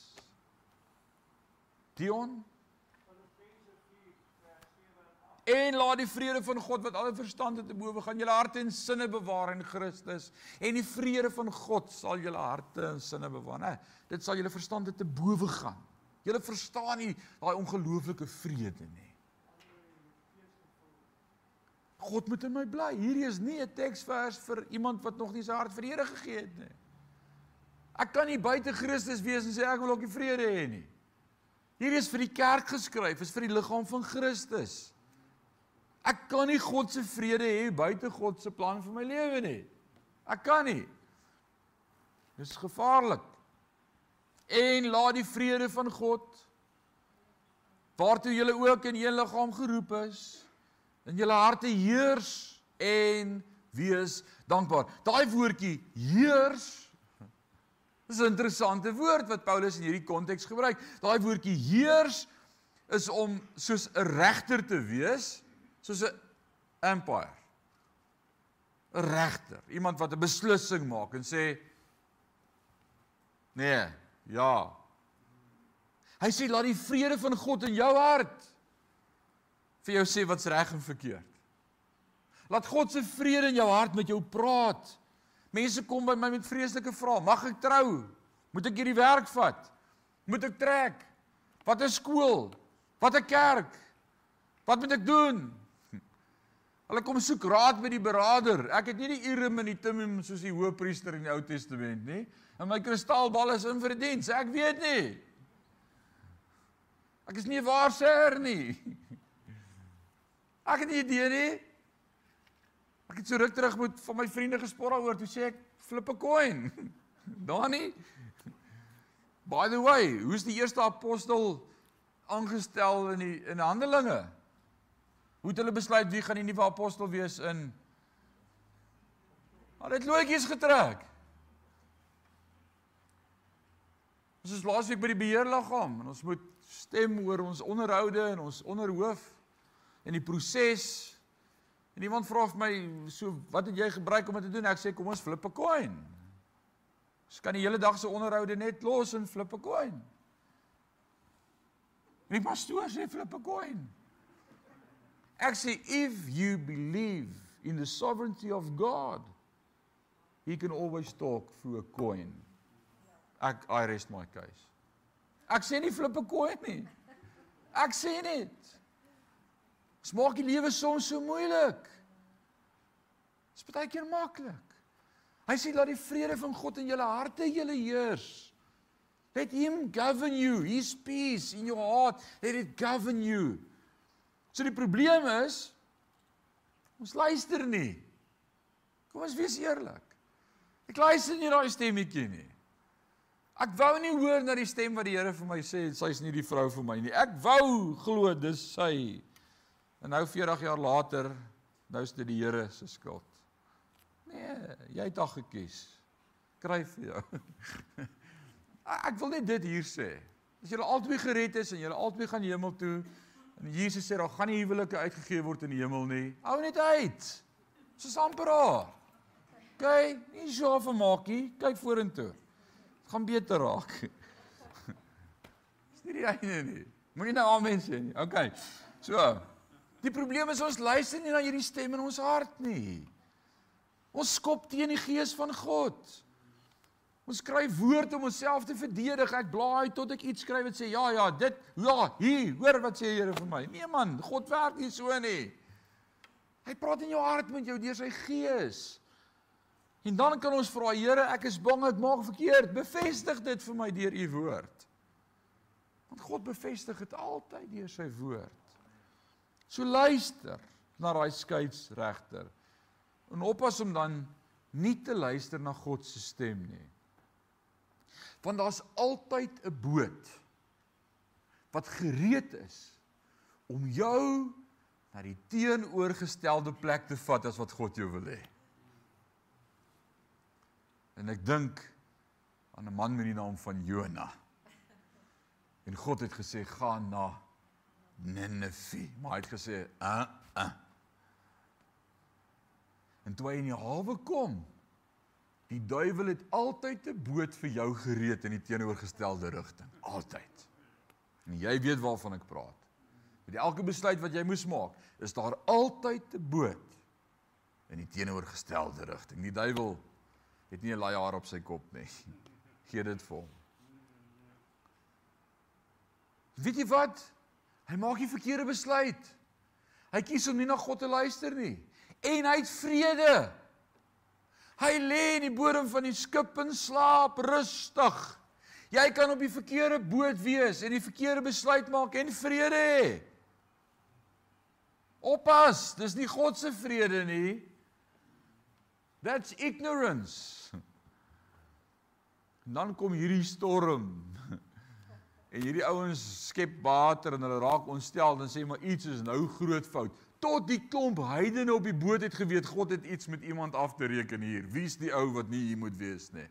Dion En laat die vrede van God wat alle verstand te bowe gaan julle harte en sinne bewaar in Christus en die vrede van God sal julle harte en sinne bewaar, né? Dit sal julle verstand te bowe gaan. Julle verstaan nie daai ongelooflike vrede nie. God moet in my bly. Hierdie is nie 'n teksvers vir iemand wat nog nie sy hart vir die Here gegee het nie. Ek kan nie buite Christus wees en sê ek wil ook die vrede hê nie. Hierdie is vir die kerk geskryf, is vir die liggaam van Christus. Ek kan nie God se vrede hê buite God se plan vir my lewe nie. Ek kan nie. Dis gevaarlik. En laat die vrede van God waartoe julle ook in een liggaam geroep is in julle harte heers en wees dankbaar. Daai woordjie heers Dis 'n interessante woord wat Paulus in hierdie konteks gebruik. Daai woordjie heers is om soos 'n regter te wees soos 'n empire. 'n regter, iemand wat 'n beslissing maak en sê nee, ja. Hy sê laat die vrede van God in jou hart vir jou sê wat's reg en verkeerd. Laat God se vrede in jou hart met jou praat. Mense kom by my met vreeslike vrae. Mag ek trou? Moet ek hierdie werk vat? Moet ek trek? Wat 'n skool? Wat 'n kerk? Wat moet ek doen? Hulle kom soek raad by die beraader. Ek het nie die Urim en die Thummim soos die Hoëpriester in die Ou Testament nie. En my kristalbal is in vir die diens. Ek weet nie. Ek is nie 'n waarsêer nie. Ek het nie idee nie. Ek het so ruk terug met van my vriende gespot daaroor, toe sê ek flip 'n coin. Dani. By the way, who's die eerste apostel aangestel in die in Handelinge? Hoe het hulle besluit wie gaan die nuwe apostel wees in Hulle het loetjies getrek. Ons is laasweek by die beheerliggaam en ons moet stem oor ons onderhoude en ons onderhoof en die proses. En iemand vra vir my so wat het jy gebruik om dit te doen? Ek sê kom ons flip 'n coin. Ons kan die hele dag se onderhoude net los en flip 'n coin. Die pastoor sê flip 'n coin. Ek sê if you believe in the sovereignty of God, he can always talk through a coin. Ek I rest my case. Ek sê nie flip 'n coin nie. Ek sê net. Ons maak die lewe soms so moeilik. Dit is baie keer maklik. Hy sê laat die vrede van God in julle harte julle heers. Let him govern you, his peace in your heart, let it govern you. So die probleem is ons luister nie. Kom ons wees eerlik. Ek luister nie daai stemmetjie nie. Ek wou nie hoor na die stem wat die Here vir my sê sy's nie die vrou vir my nie. Ek wou glo dis sy. En nou 40 jaar later, nou is dit die Here se skuld. Nee, jy het haar gekies. Kry vir jou. Ek wil net dit hier sê. As julle albei gered is en julle albei gaan hemel toe en Jesus sê daar gaan nie huwelike uitgegee word in die hemel nie. Hou net uit. Is amper daar. OK, nie so vermaakie, kyk vorentoe. Dit gaan beter raak. Dis nie die einde nie. Moenie nou amen sê nie. OK. So. Die probleem is ons luister nie na hierdie stem in ons hart nie. Ons skop teen die gees van God. Ons skryf woord om onsself te verdedig. Ek blaai tot ek iets skryf wat sê ja ja, dit ja, hier, hoor wat sê die Here vir my. Nee man, God werk nie so nie. Hy praat in jou hart met jou deur sy gees. En dan kan ons vra Here, ek is bang ek maak verkeerd. Bevestig dit vir my deur u woord. Want God bevestig dit altyd deur sy woord. So luister na daai skeidsregter. En oppas om dan nie te luister na God se stem nie. Want daar's altyd 'n boot wat gereed is om jou na die teenoorgestelde plek te vat as wat God jou wil hê. En ek dink aan 'n man met die naam van Jona. En God het gesê gaan na Nineve, maar hy het gesê, "Uh, uh." En toe hy in die hawe kom, die duiwel het altyd 'n boot vir jou gereed in die teenoorgestelde rigting, altyd. En jy weet waarvan ek praat. Met elke besluit wat jy moes maak, is daar altyd 'n boot in die teenoorgestelde rigting. Die duiwel het nie 'n laai haar op sy kop nie. Gee dit vir hom. Weet jy wat? Hy maak die verkeerde besluit. Hy kies om nie na God te luister nie en hy het vrede. Hy lê in die bodem van die skip en slaap rustig. Jy kan op die verkeerde boot wees en die verkeerde besluit maak en vrede hê. Oppas, dis nie God se vrede nie. That's ignorance. En dan kom hierdie storm. En hierdie ouens skep water en hulle raak ontstel en sê maar iets is nou groot fout. Tot die klomp heidene op die boot het geweet God het iets met iemand af te reken hier. Wie's die ou wat nie hier moet wees nie?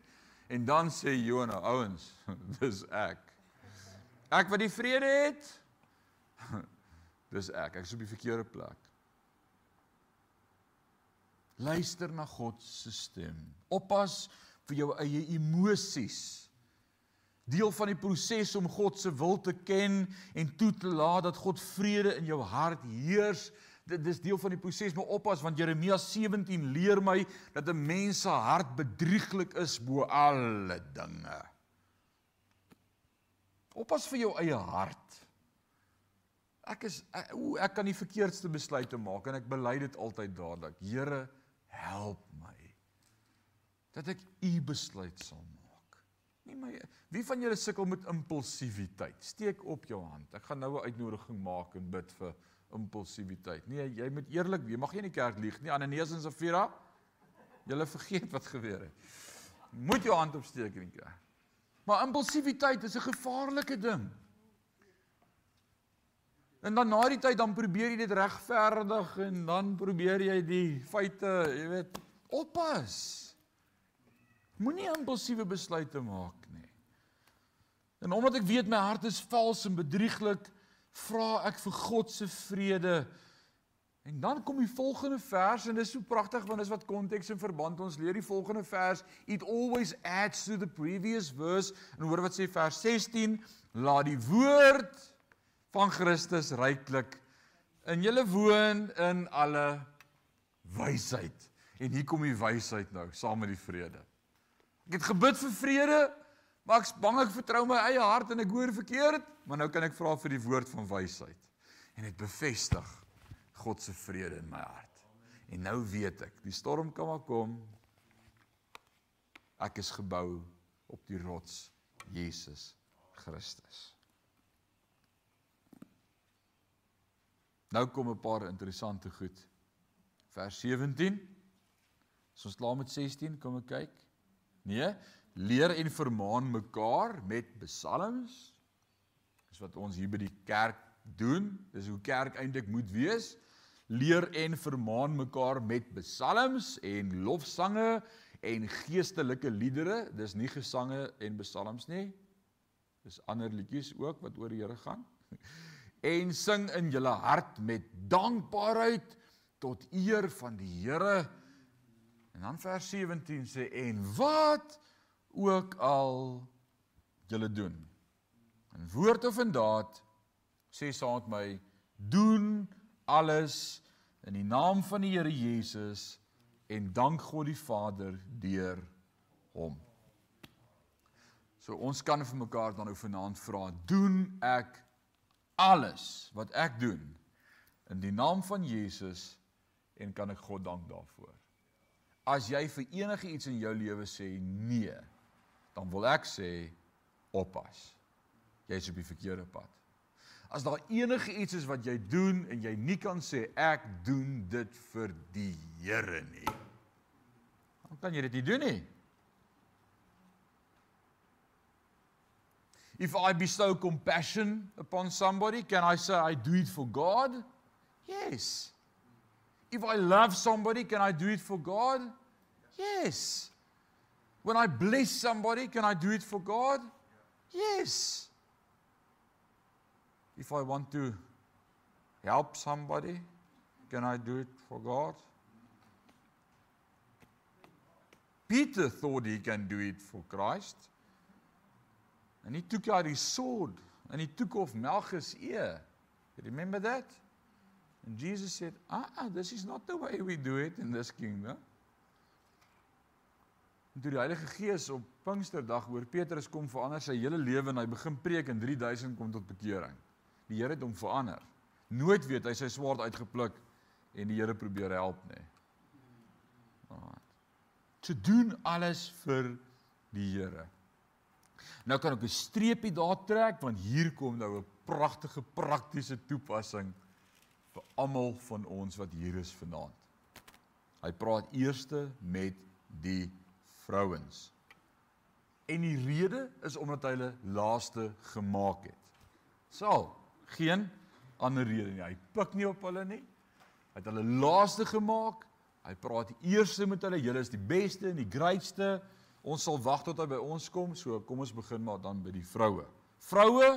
En dan sê Jona, ouens, dis ek. Ek wat die vrede het. Dis ek. Ek is op die verkeerde plek. Luister na God se stem. Oppas vir jou eie emosies. Deel van die proses om God se wil te ken en toe te laat dat God vrede in jou hart heers. Dit dis deel van die proses, maar oppas want Jeremia 17 leer my dat 'n mens se hart bedrieglik is bo alle dinge. Oppas vir jou eie hart. Ek is ek, o, ek kan die verkeerdste besluite maak en ek bely dit altyd dadelik. Here, help my dat ek u besluit sal maak. Nee, maar wie van julle sukkel met impulsiwiteit? Steek op jou hand. Ek gaan nou 'n uitnodiging maak en bid vir impulsiwiteit. Nee, jy moet eerlik wees. Mag jy in die kerk lieg nie. Ananias en Safira. Julle vergeet wat gebeur het. Moet jou hand opsteek in die kerk. Maar impulsiwiteit is 'n gevaarlike ding. En dan na die tyd dan probeer jy dit regverdig en dan probeer jy die feite, jy weet, oppas. Moenie impulsiewe besluite maak nie. En omdat ek weet my hart is vals en bedrieglik, vra ek vir God se vrede. En dan kom die volgende vers en dit is so pragtig want dis wat konteks en verband. Ons leer die volgende vers. It always adds to the previous verse. En hoor wat sê vers 16 laat die woord van Christus ryklik in julle woon in alle wysheid. En hier kom die wysheid nou saam met die vrede ek het gebid vir vrede maar ek's bang ek vertrou my eie hart en ek hoor verkeerd maar nou kan ek vra vir die woord van wysheid en dit bevestig God se vrede in my hart. En nou weet ek, die storm kan maar kom. Ek is gebou op die rots Jesus Christus. Nou kom 'n paar interessante goed. Vers 17. As ons klaar met 16 kom ek kyk. Nee, leer en vermaan mekaar met psalms. Dis wat ons hier by die kerk doen. Dis hoe kerk eintlik moet wees leer en vermaan mekaar met psalms en lofsange en geestelike liedere. Dis nie gesange en psalms nie. Dis ander liedjies ook wat oor die Here gaan. En sing in julle hart met dankbaarheid tot eer van die Here. En dan vers 17 sê en wat ook al julle doen. In woord of in daad sê saam met my doen alles in die naam van die Here Jesus en dank God die Vader deur hom. So ons kan vir mekaar dan nou vanaand vra, doen ek alles wat ek doen in die naam van Jesus en kan ek God dank daarvoor. As jy vir enige iets in jou lewe sê nee, dan wil ek sê oppas. Jy's op die verkeerde pad. As daar enige iets is wat jy doen en jy nie kan sê ek doen dit vir die Here nie. Dan kan jy dit nie doen nie. If I bestow compassion upon somebody, can I say I do it for God? Yes. If I love somebody, can I do it for God? Yes. When I bless somebody, can I do it for God? Yes. If I want to help somebody, can I do it for God? Peter thought he can do it for Christ. And he took out his sword and he took off Malchus' ear. Remember that? And Jesus said, Ah, uh-uh, this is not the way we do it in this kingdom. En toe die Heilige Gees op Pinksterdag oor Petrus kom verander sy hele lewe en hy begin preek en 3000 kom tot bekering. Die Here het hom verander. Nooit weet hy sy swaard uitgepluk en die Here probeer help nie. Te doen alles vir die Here. Nou kan ek 'n streepie daar trek want hier kom nou 'n pragtige praktiese toepassing vir almal van ons wat hier is vanaand. Hy praat eerste met die vrouens. En die rede is omdat hy hulle laaste gemaak het. Sal geen ander rede nie. Hy pik nie op hulle nie. Hy het hulle laaste gemaak. Hy praat eerste met hulle. Julle is die beste en die grootste. Ons sal wag tot hy by ons kom. So kom ons begin maar dan by die vroue. Vroue,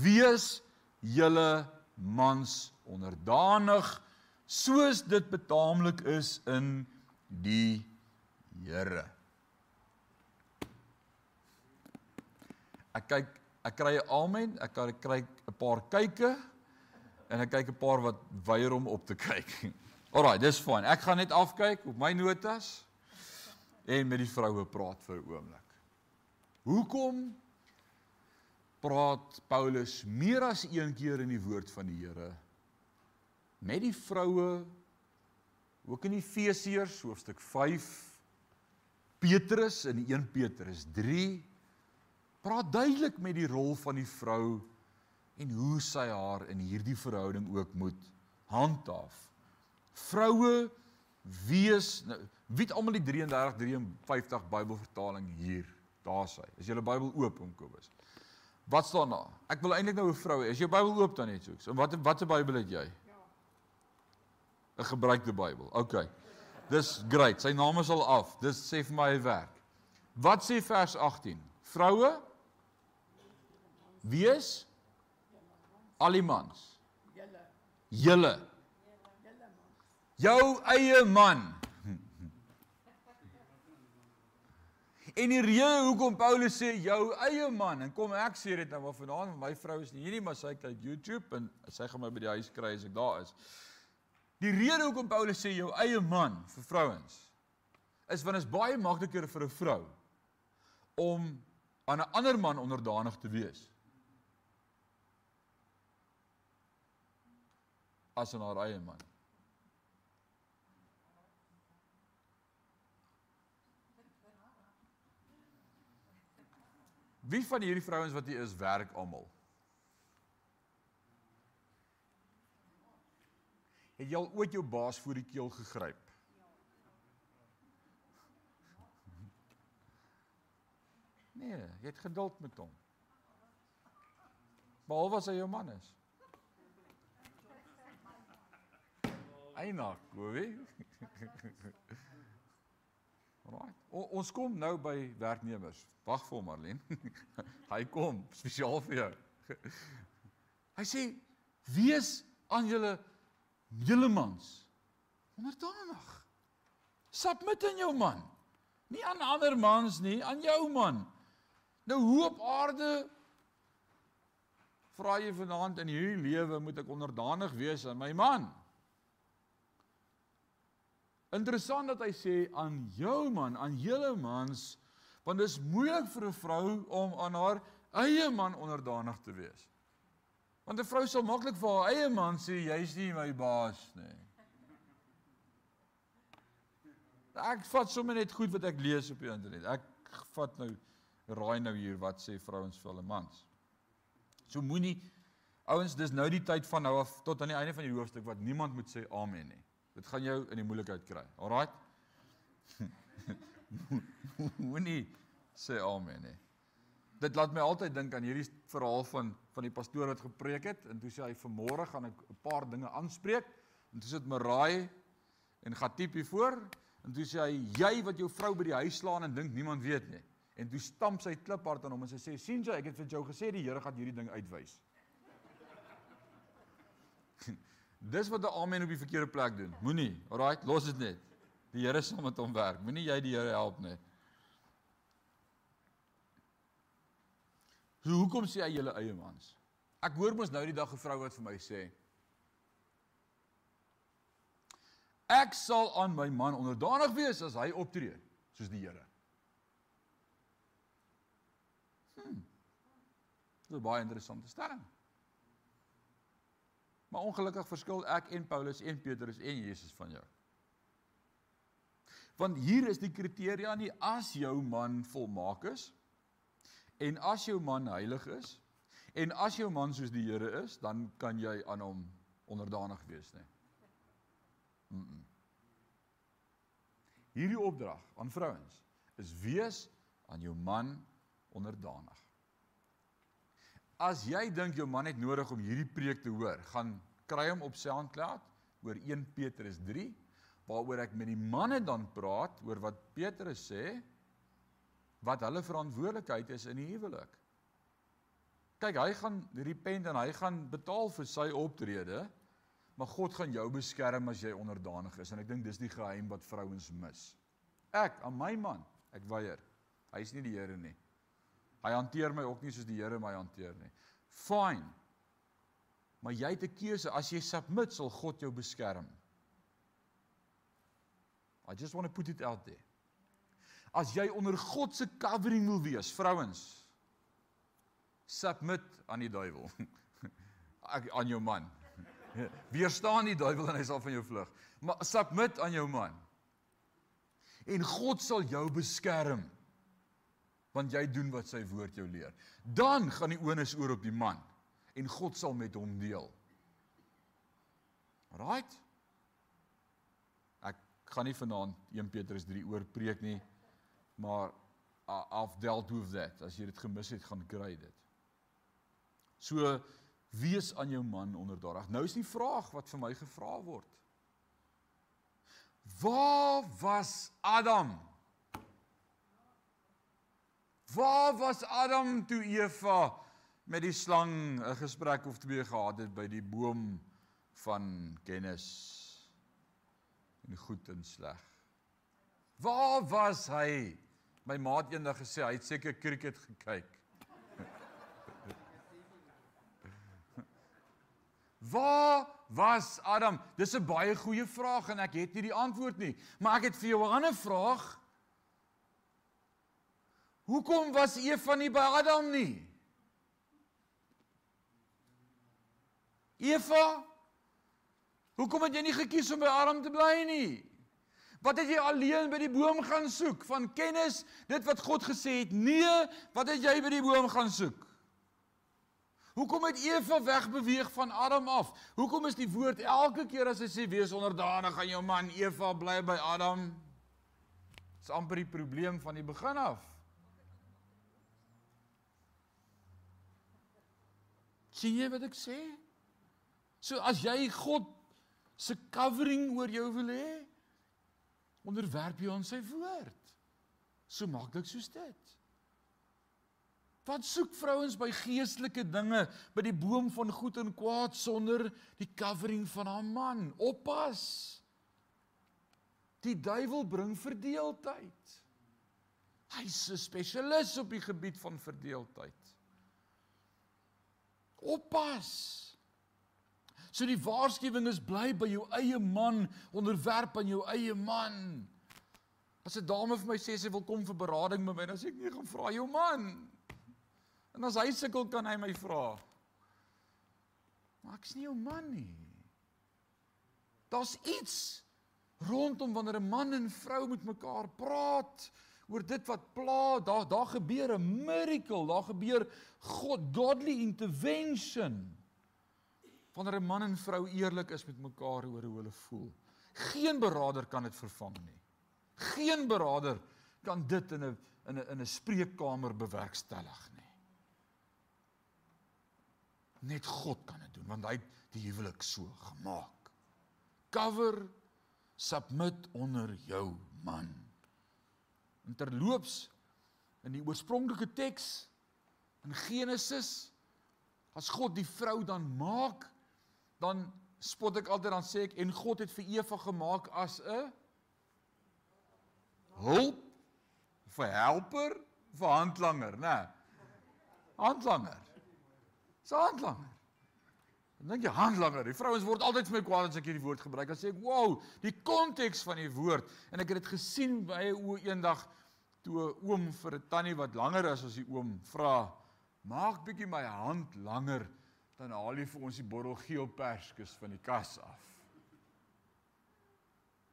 wees julle mans onderdanig soos dit betaamlik is in die Here. Ek kyk ek kry 'n amen, ek kry 'n paar kykke en ek kyk 'n paar wat weier om op te kyk. Alraai, dis fyn. Ek gaan net afkyk op my notas en met die vroue praat vir 'n oomblik. Hoekom praat Paulus meer as een keer in die woord van die Here met die vroue ook in Efesiërs hoofstuk 5 Petrus in 1 Petrus 3 praat duidelik met die rol van die vrou en hoe sy haar in hierdie verhouding ook moet handhaaf. Vroue wees nou wie het almal die 33 53 Bybelvertaling hier? Daar sê. Is julle Bybel oop om Kobus? Wat staan daar? Ek wil eintlik nou 'n vrou hê. Is jou Bybel oop dan net so? So wat watter Bybel het jy? Ja. 'n Gebruikte Bybel. OK. Dis great. Sy naam is al af. Dis sê vir my hy werk. Wat sê vers 18? Vroue wees al die mans. Julle. Julle. Jou eie man. En die rede hoekom Paulus sê jou eie man en kom ek sê dit nou vanaand my vrou is nie hierdie maar sy kyk YouTube en sy gaan my by die huis kry as ek daar is. Die rede hoekom Paulus sê jou eie man vir vrouens is want dit is baie makliker vir 'n vrou om aan 'n ander man onderdanig te wees. as aan haar eie man. Wie van hierdie vrouens wat hier is werk almal? Het jy al ooit jou baas voor die keel gegryp? Nee, jy het geduld met hom. Behalwe as hy jou man is. Eina, Kowie. Alraai. Ons kom nou by werknemers. Wag vir hom Marlene. Hy kom spesiaal vir jou. Hy sê wees aan julle julle mans onderdanig. Submit aan jou man. Nie aan ander mans nie, aan jou man. Nou hoe op aarde vra jy vanaand in hierdie lewe moet ek onderdanig wees aan my man? Interessant dat hy sê aan jou man, aan julle mans, want dit is moeilik vir 'n vrou om aan haar eie man onderdanig te wees. Want 'n vrou sal maklik vir haar eie man sê jy's nie my baas nie. Ek vat sommer net goed wat ek lees op die internet. Ek vat nou raai nou hier wat sê vrouens vir hulle mans. So moenie ouens, dis nou die tyd van nou af tot aan die einde van die hoofstuk wat niemand moet sê amen nie. Dit gaan jou in die moeilikheid kry. Alraait. Moenie sê amen nie. Dit laat my altyd dink aan hierdie verhaal van van die pastoor wat gepreek het en toe sê hy vanmôre gaan ek 'n paar dinge aanspreek en toe sit Marai en gaan tipie voor en toe sê hy jy wat jou vrou by die huis slaan en dink niemand weet nie en toe stamp sy kliphard aan hom en sy sê sien jy ek het vir jou gesê die Here gaan hierdie ding uitwys Dis wat 'n amen op die verkeerde plek doen. Moenie, alraai, los dit net. Die Here sal met hom werk. Moenie jy die Here help nie. So hoekom sê hy julle eie mans? Ek hoor mos nou die dag 'n vrou wat vir my sê Ek sal aan my man onderdanig wees as hy optree soos die Here. Hm. Dis 'n baie interessante stelling. Maar ongelukkig verskil ek en Paulus en Petrus en Jesus van jou. Want hier is die kriteria nie as jou man volmaak is en as jou man heilig is en as jou man soos die Here is, dan kan jy aan hom onderdanig wees, nê. Mm -mm. Hierdie opdrag aan vrouens is wees aan jou man onderdanig. As jy dink jou man het nodig om hierdie preek te hoor, gaan kry hom op SoundCloud oor 1 Petrus 3 waaroor ek met die manne dan praat oor wat Petrus sê wat hulle verantwoordelikheid is in die huwelik. Kyk, hy gaan repent en hy gaan betaal vir sy optrede, maar God gaan jou beskerm as jy onderdanig is en ek dink dis die geheim wat vrouens mis. Ek aan my man, ek weier. Hy is nie die Here nie. Hy hanteer my ook nie soos die Here my hanteer nie. Fine. Maar jy het 'n keuse as jy submit sal God jou beskerm. I just want to put it out there. As jy onder God se covering wil wees, vrouens, submit aan die duiwel. aan jou man. Weerstaan die duiwel en hy sal van jou vlug. Maar submit aan jou man. En God sal jou beskerm. Want jy doen wat sy woord jou leer. Dan gaan die onus oor op die man en God sal met hom deel. Right? Ek gaan nie vanaand 1 Petrus 3 oor preek nie, maar I've dealt with that. As jy dit gemis het, gaan kry dit. So wees aan jou man onderdanig. Nou is die vraag wat vir my gevra word. Waar was Adam? Waar was Adam toe Eva met die slang 'n gesprek of twee gehad het by die boom van kennis en goed en sleg? Waar was hy? My maat eendag gesê hy het seker cricket gekyk. Waar was Adam? Dis 'n baie goeie vraag en ek het nie die antwoord nie, maar ek het vir jou 'n ander vraag. Hoekom was Eva nie by Adam nie? Eva, hoekom het jy nie gekies om by Adam te bly nie? Wat het jy alleen by die boom gaan soek van kennis, dit wat God gesê het? Nee, wat het jy by die boom gaan soek? Hoekom het Eva wegbeweeg van Adam af? Hoekom is die woord elke keer as hy sê wees onderdanig aan jou man, Eva bly by Adam? Dis amper die probleem van die begin af. Sien jy wat ek sê? So as jy God se covering oor jou wil hê, onderwerp jy aan sy woord. So maklik soos dit. Wat soek vrouens by geestelike dinge, by die boom van goed en kwaad sonder die covering van haar man? Oppas. Die duiwel bring verdeeldheid. Hy's 'n spesialis op die gebied van verdeeldheid. Oppas. So die waarskuwing is bly by jou eie man, onderwerp aan jou eie man. As 'n dame vir my sê sy wil kom vir berading met my, dan sê ek nee, gaan vra jou man. En as hy sukkel kan hy my vra. Maar ek's nie jou man nie. Daar's iets rondom wanneer 'n man en vrou met mekaar praat oor dit wat pla, daar daar gebeur 'n miracle, daar gebeur God godly intervention. Wanneer 'n man en vrou eerlik is met mekaar oor hoe hulle voel. Geen beraader kan dit vervang nie. Geen beraader kan dit in 'n in 'n in 'n spreekkamer bewerkstellig nie. Net God kan dit doen want hy het die huwelik so gemaak. Cover submit onder jou man. En terloops in die oorspronklike teks in Genesis as God die vrou dan maak, dan spot ek altyd dan sê ek en God het vir Eva gemaak as 'n hulp vir helper vir handlanger, né? Handlanger. Dis handlanger. Dan dink jy handlanger. Die vrouens word altyd vir my kwaad as ek hierdie woord gebruik. Dan sê ek, "Wow, die konteks van die woord." En ek het dit gesien by 'n oë eendag toe 'n oom vir 'n tannie wat langer is as die oom vra, "Maak bietjie my hand langer, dan haal jy vir ons die bottel geelperskes van die kas af."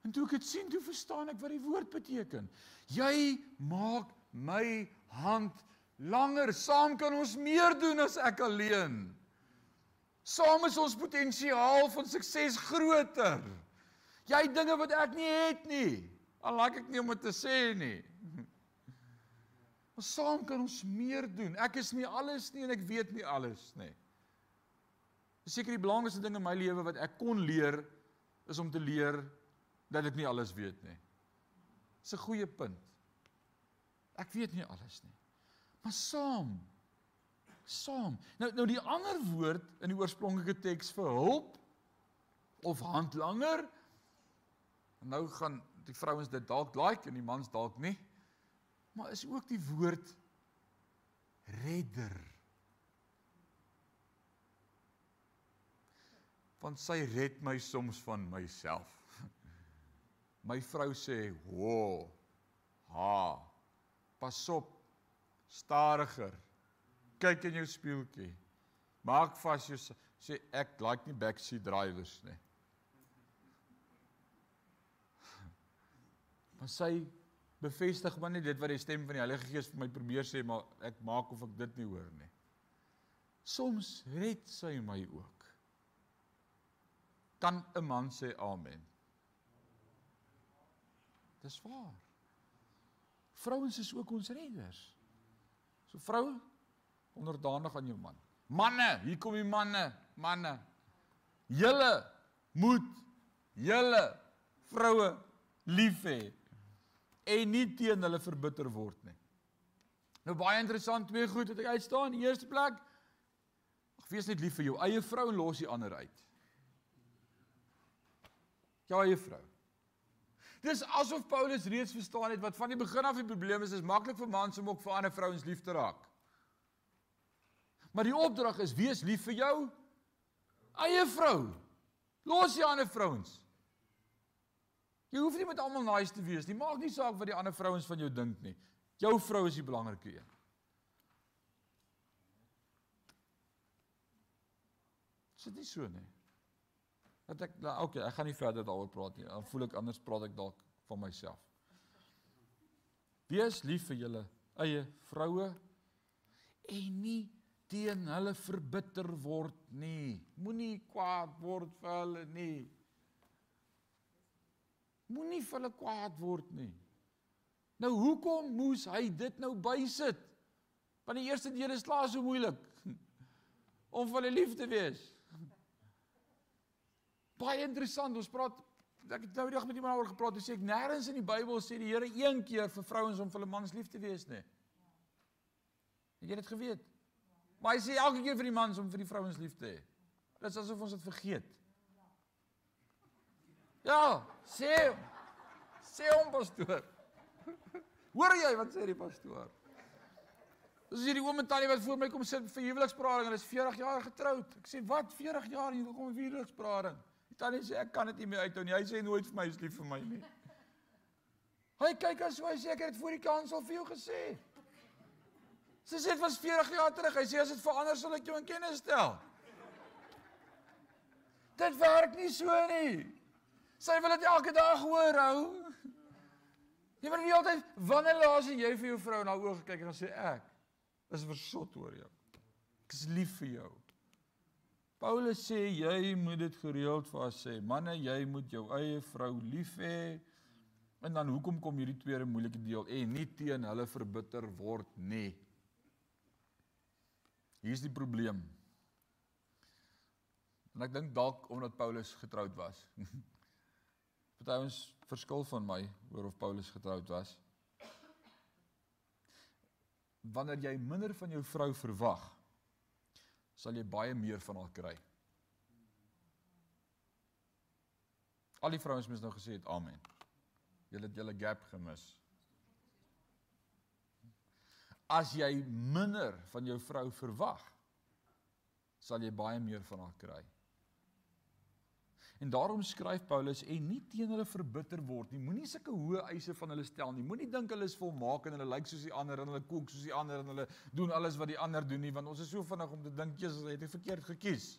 En toe ek dit sien, toe verstaan ek wat die woord beteken. Jy maak my hand langer. Saam kan ons meer doen as ek alleen. Saam is ons potensiaal van sukses groter. Jy het dinge wat ek nie het nie. Al laat ek nie om dit te sê nie. Maar saam kan ons meer doen. Ek is nie alles nie en ek weet nie alles nie. Seker die belangrikste ding in my lewe wat ek kon leer is om te leer dat ek nie alles weet nie. Dis 'n goeie punt. Ek weet nie alles nie. Maar saam saam. Nou nou die ander woord in die oorspronklike teks vir hulp of handlanger. Nou gaan die vrouens dit dalk like en die mans dalk nie maar is ook die woord redder. Want sy red my soms van myself. My vrou sê, "Ho, ha. Pas op. Stadiger. Kyk in jou spieeltjie. Maak vas jou sê ek like nie backseat drivers nie." Maar sy bevestig maar net dit wat die stem van die Heilige Gees vir my probeer sê, maar ek maak of ek dit nie hoor nie. Soms red sy my ook. Kan 'n man sê amen? Dis waar. Vrouens is ook ons redders. So vrou onderdanig aan jou man. Manne, hier kom die manne, manne. Julle moet julle vroue lief hê en nie teen hulle verbitter word nie. Nou baie interessant twee goed wat ek uitstaan. Die eerste plek, wees net lief vir jou eie vrou en los die ander uit. Jou eie vrou. Dis asof Paulus reeds verstaan het wat van die begin af die probleem is, is maklik vir mans om ook vir ander vrouens lief te raak. Maar die opdrag is wees lief vir jou eie vrou. Los die ander vrouens. Jy hoef nie met almal nice te wees nie. Maak nie saak wat die ander vrouens van jou dink nie. Jou vrou is die belangrike een. Dit is nie so nie. Dat ek nou okay, ek gaan nie verder daaroor praat nie. Dan voel ek anders praat ek dalk van myself. Wees lief vir julle eie vroue en nie teen hulle verbitter word nie. Moenie kwaad word vir hulle nie. Moenie vir hulle kwaad word nie. Nou hoekom moes hy dit nou bysit? Want die eerste deel is klaar so moeilik om vir hulle lief te wees. Baie interessant, ons praat ek het nou die dag met iemand oor gepraat, sê ek nêrens in die Bybel sê die Here een keer vir vrouens om vir hulle mans lief te wees nie. Het jy dit geweet? Maar hy sê elke keer vir die mans om vir die vrouens lief te hê. Dit is asof ons dit vergeet. Ja, sê sê hom pastoor. Hoor jy wat sê die pastoor? Dis hierdie oom en tannie wat voor my kom sit vir huweliksberading. Hulle is 40 jaar getroud. Ek sê, "Wat? 40 jaar hier kom 'n huweliksberading?" Die tannie sê, "Ek kan dit nie meer uithou nie. Hy sê nooit vir my is lief vir my nie." Hy kyk as hy sê ek het dit voor die kansel vir jou gesê. Sy sê dit was 40 jaar terug. Hy sê as dit verander sal ek jou in kennis stel. Dit werk nie so nie. Sy wil dit elke dag hoor hou. Jy word nie altyd wanneer laas jy vir jou vrou na oë gekyk en dan sê ek is versot oor jou. Ek is lief vir jou. Paulus sê jy moet dit gereeld vir haar sê. Manne, jy moet jou eie vrou lief hê. En dan hoekom kom hierdie tweede moeilike deel en nie teen hulle verbitter word nie. Hier's die probleem. En ek dink dalk omdat Paulus getroud was. Party ons verskil van my oor of Paulus getroud was wanneer jy minder van jou vrou verwag, sal jy baie meer van haar kry. Al die vrouens moes nou gesê het amen. Julle het julle gap gemis. As jy minder van jou vrou verwag, sal jy baie meer van haar kry. En daarom skryf Paulus en nie teen hulle verbitter word nie. Moenie sulke hoë eise van hulle stel nie. Moenie dink hulle is volmaak en hulle lyk soos die ander en hulle kook soos die ander en hulle doen alles wat die ander doen nie, want ons is so vinnig om te dink jy het verkeerd gekies.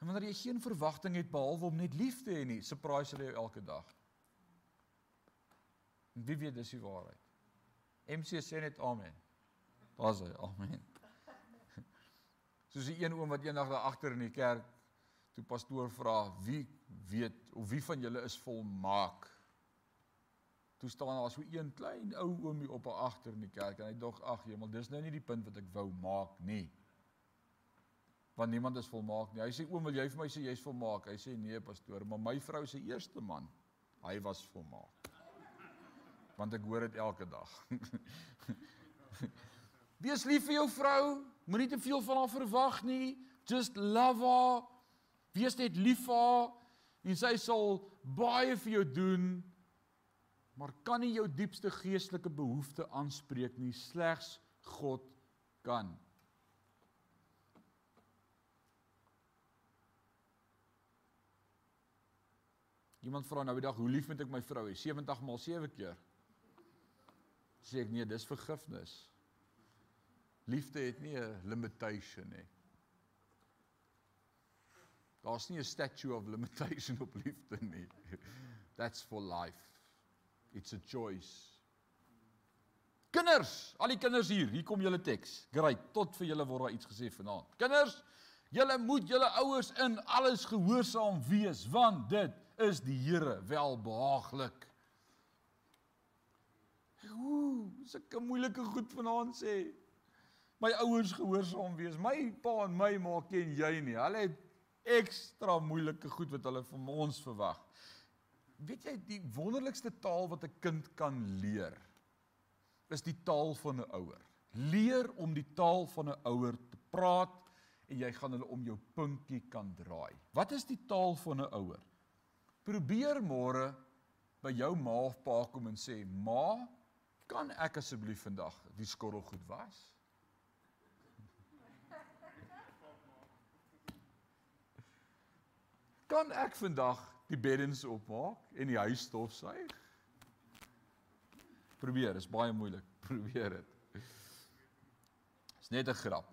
En wanneer jy geen verwagting het behalwe om net lief te hê nie, surprise hulle jou elke dag. En wie weet dis die waarheid. MC sê net amen. Daar's hy, amen. Soos die een oom wat eendag daar agter in die kerk toe pastoor vra, "Wie weet of wie van julle is volmaak?" Toe staan daar so een klein ou oomie op agter in die kerk en hy dog, "Ag, hemel, dis nou nie die punt wat ek wou maak nie." Want niemand is volmaak nie. Hy sê, "Oom, wil jy vir my sê jy's volmaak?" Hy sê, "Nee, pastoor, maar my vrou se eerste man, hy was volmaak." Want ek hoor dit elke dag. Wees lief vir jou vrou. Moenie te veel van haar verwag nie. Just love her. Wees net lief vir haar en sy sal baie vir jou doen. Maar kan nie jou diepste geestelike behoefte aanspreek nie. Slegs God kan. Iemand vra nou die dag, hoe lief moet ek my vrou hê? 70 maal 7 keer. Sê ek nee, dis vergifnis. Liefde het nie 'n limitation nie. Daar's nie 'n statue of limitation op liefde nie. That's for life. It's a choice. Kinders, al die kinders hier, hier kom julle teks. Great, tot vir julle word daar iets gesê vanaand. Kinders, julle moet julle ouers in alles gehoorsaam wees, want dit is die Here welbehaaglik. Ooh, sulke moeilike goed vanaand sê. My ouers gehoorsaam wees. My pa en my ma ken jy nie. Hulle het ekstra moeilike goed wat hulle van ons verwag. Weet jy die wonderlikste taal wat 'n kind kan leer is die taal van 'n ouer. Leer om die taal van 'n ouer te praat en jy gaan hulle om jou puntjie kan draai. Wat is die taal van 'n ouer? Probeer môre by jou ma of pa kom en sê: "Ma, kan ek asseblief vandag die skorrel goed was?" Kan ek vandag die beddens opmaak en die huis stofsuig? Probeer, is baie moeilik. Probeer dit. Is net 'n grap.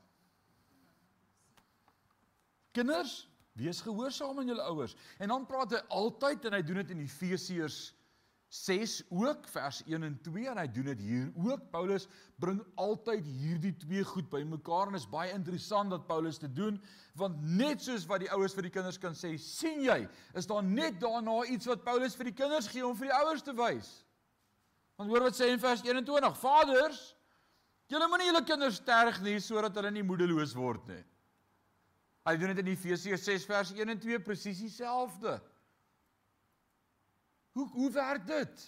Kinders, wees gehoorsaam aan julle ouers. En dan praat hy altyd en hy doen dit in Efesiërs 6 ook vers 1 en 2 en hy doen dit hier ook. Paulus bring altyd hierdie twee goed bymekaar en is baie interessant dat Paulus dit doen want net soos wat die ouers vir die kinders kan sê, sien jy, is daar net daarna iets wat Paulus vir die kinders gee om vir die ouers te wys. Want hoor wat sê in vers 21: Vaders, julle moenie julle kinders terg nie sodat hulle nie moedeloos word nie. Hy doen dit in Efesiërs 6 vers 1 en 2 presies dieselfde. Hoe hoe werk dit?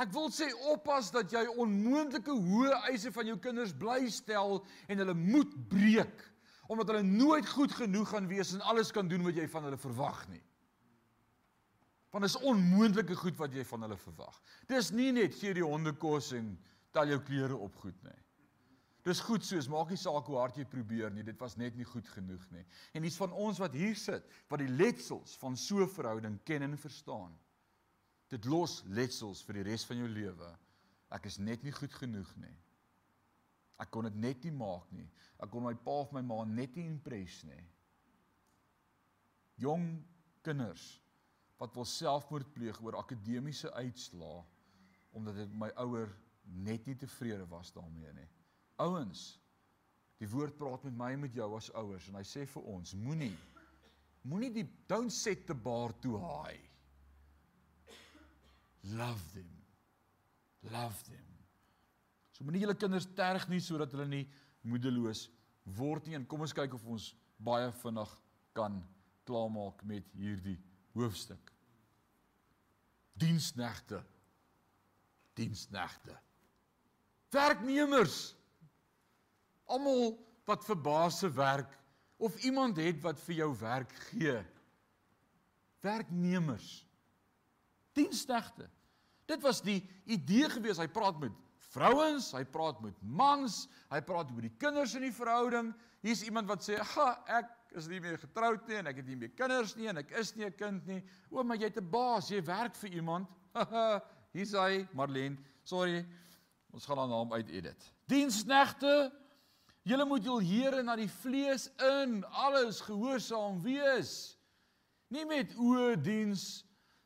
Ek wil sê oppas dat jy onmoontlike hoë eise van jou kinders bly stel en hulle moet breek omdat hulle nooit goed genoeg gaan wees en alles kan doen wat jy van hulle verwag nie. Want is onmoontlike goed wat jy van hulle verwag. Dis nie net gee die honde kos en tel jou klere op goed nie. Dis goed soos maak nie saak hoe hard jy probeer nie, dit was net nie goed genoeg nie. En dis van ons wat hier sit wat die letsels van so 'n verhouding ken en verstaan. Dit los letsels vir die res van jou lewe. Ek is net nie goed genoeg nie. Ek kon dit net nie maak nie. Ek kon my pa of my ma net nie impress nie. Jong kinders wat wil selfmoord pleeg oor akademiese uitslae omdat dit my ouer net nie tevrede was daarmee nie. Ouens, die woord praat met my en met jou as ouers en hy sê vir ons, moenie moenie die don't set the bar too high. Love them. Love them. So moenie julle kinders terg nie sodat hulle nie moedeloos word nie. En kom ons kyk of ons baie vinnig kan klaarmaak met hierdie hoofstuk. Diensnegte. Diensnegte. Werknemers. Almal wat vir baase werk of iemand het wat vir jou werk gee. Werknemers diensnegte. Dit was die idee gewees. Hy praat met vrouens, hy praat met mans, hy praat oor die kinders in die verhouding. Hier's iemand wat sê, "Ha, ek is nie meer getroud nie en ek het nie meer kinders nie en ek is nie 'n kind nie." O, maar jy't 'n baas, jy werk vir iemand. Hier's hy, Marlene. Sorry. Ons gaan haar naam uitedit. Diensnegte, julle moet julle Here na die vlees in alles gehoorsaam wees. Nie met o diens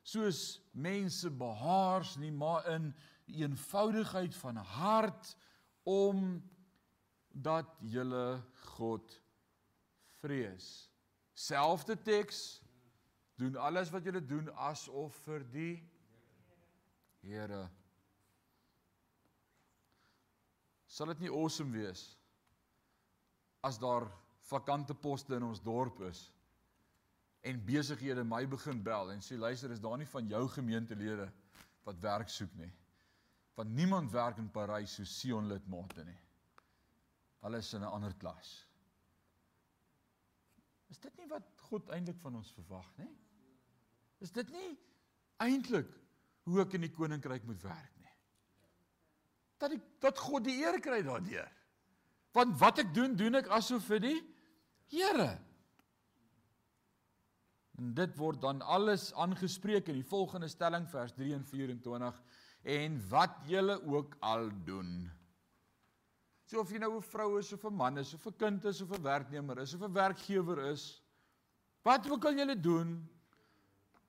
soos mense behaars nie, maar in eenvoudigheid van hart om dat julle God vrees. Selfde teks doen alles wat julle doen asof vir die Here. Sal dit nie awesome wees as daar vakante poste in ons dorp is? en besighede my begin bel en sê luister is daar nie van jou gemeentelede wat werk soek nie. Want niemand werk in Parys so Sion lidmate nie. Hulle is in 'n ander klas. Is dit nie wat God eintlik van ons verwag nie? Is dit nie eintlik hoe ek in die koninkryk moet werk nie? Dat ek dat God die eer kry daardeur. Want wat ek doen, doen ek asof vir die Here. En dit word dan alles aangespreek in die volgende stelling vers 3 en 24 en wat julle ook al doen. So of jy nou 'n vrou is of 'n man is of 'n kind is of 'n werknemer is of 'n werkgewer is, wat ook al julle doen,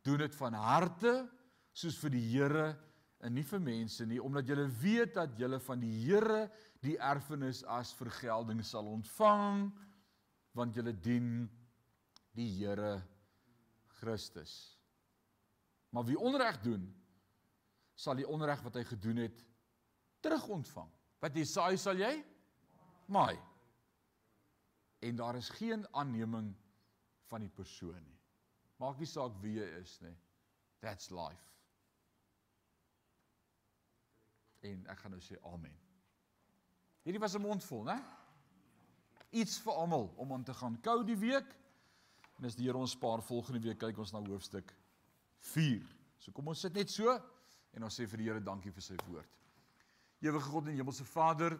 doen dit van harte soos vir die Here en nie vir mense nie omdat julle weet dat julle van die Here die erfenis as vergelding sal ontvang want julle dien die Here Christus. Maar wie onreg doen, sal die onreg wat hy gedoen het terugontvang. Wat jy saai, sal jy maai. En daar is geen aanneming van die persoon nie. Maak nie saak wie jy is nie. That's life. En ek gaan nou sê amen. Hierdie was 'n mondvol, né? Iets vir almal om aan te gaan kou die week. En as die Here ons spaar volgende week kyk ons na hoofstuk 4. So kom ons sit net so en ons sê vir die Here dankie vir sy woord. Ewige God en Hemelse Vader,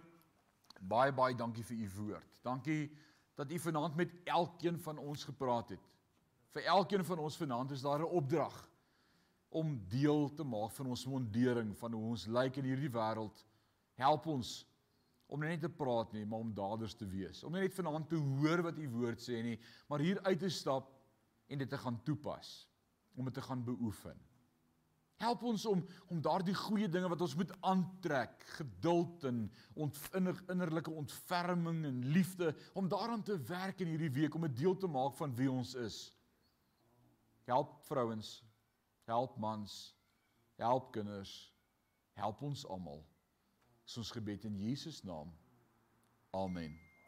baie baie dankie vir u woord. Dankie dat u vanaand met elkeen van ons gepraat het. Vir elkeen van ons vanaand is daar 'n opdrag om deel te maak van ons mondering van hoe ons lyk in hierdie wêreld. Help ons om net te praat nie, maar om daders te wees. Om net vanaand te hoor wat u woord sê nie, maar hier uit te stap en dit te gaan toepas, om dit te gaan beoefen. Help ons om om daardie goeie dinge wat ons moet aantrek, geduld en ont, inner, innerlike ontferming en liefde, om daaraan te werk in hierdie week om 'n deel te maak van wie ons is. Help vrouens, help mans, help kinders, help ons almal. Ons gebed in Jesus naam. Amen.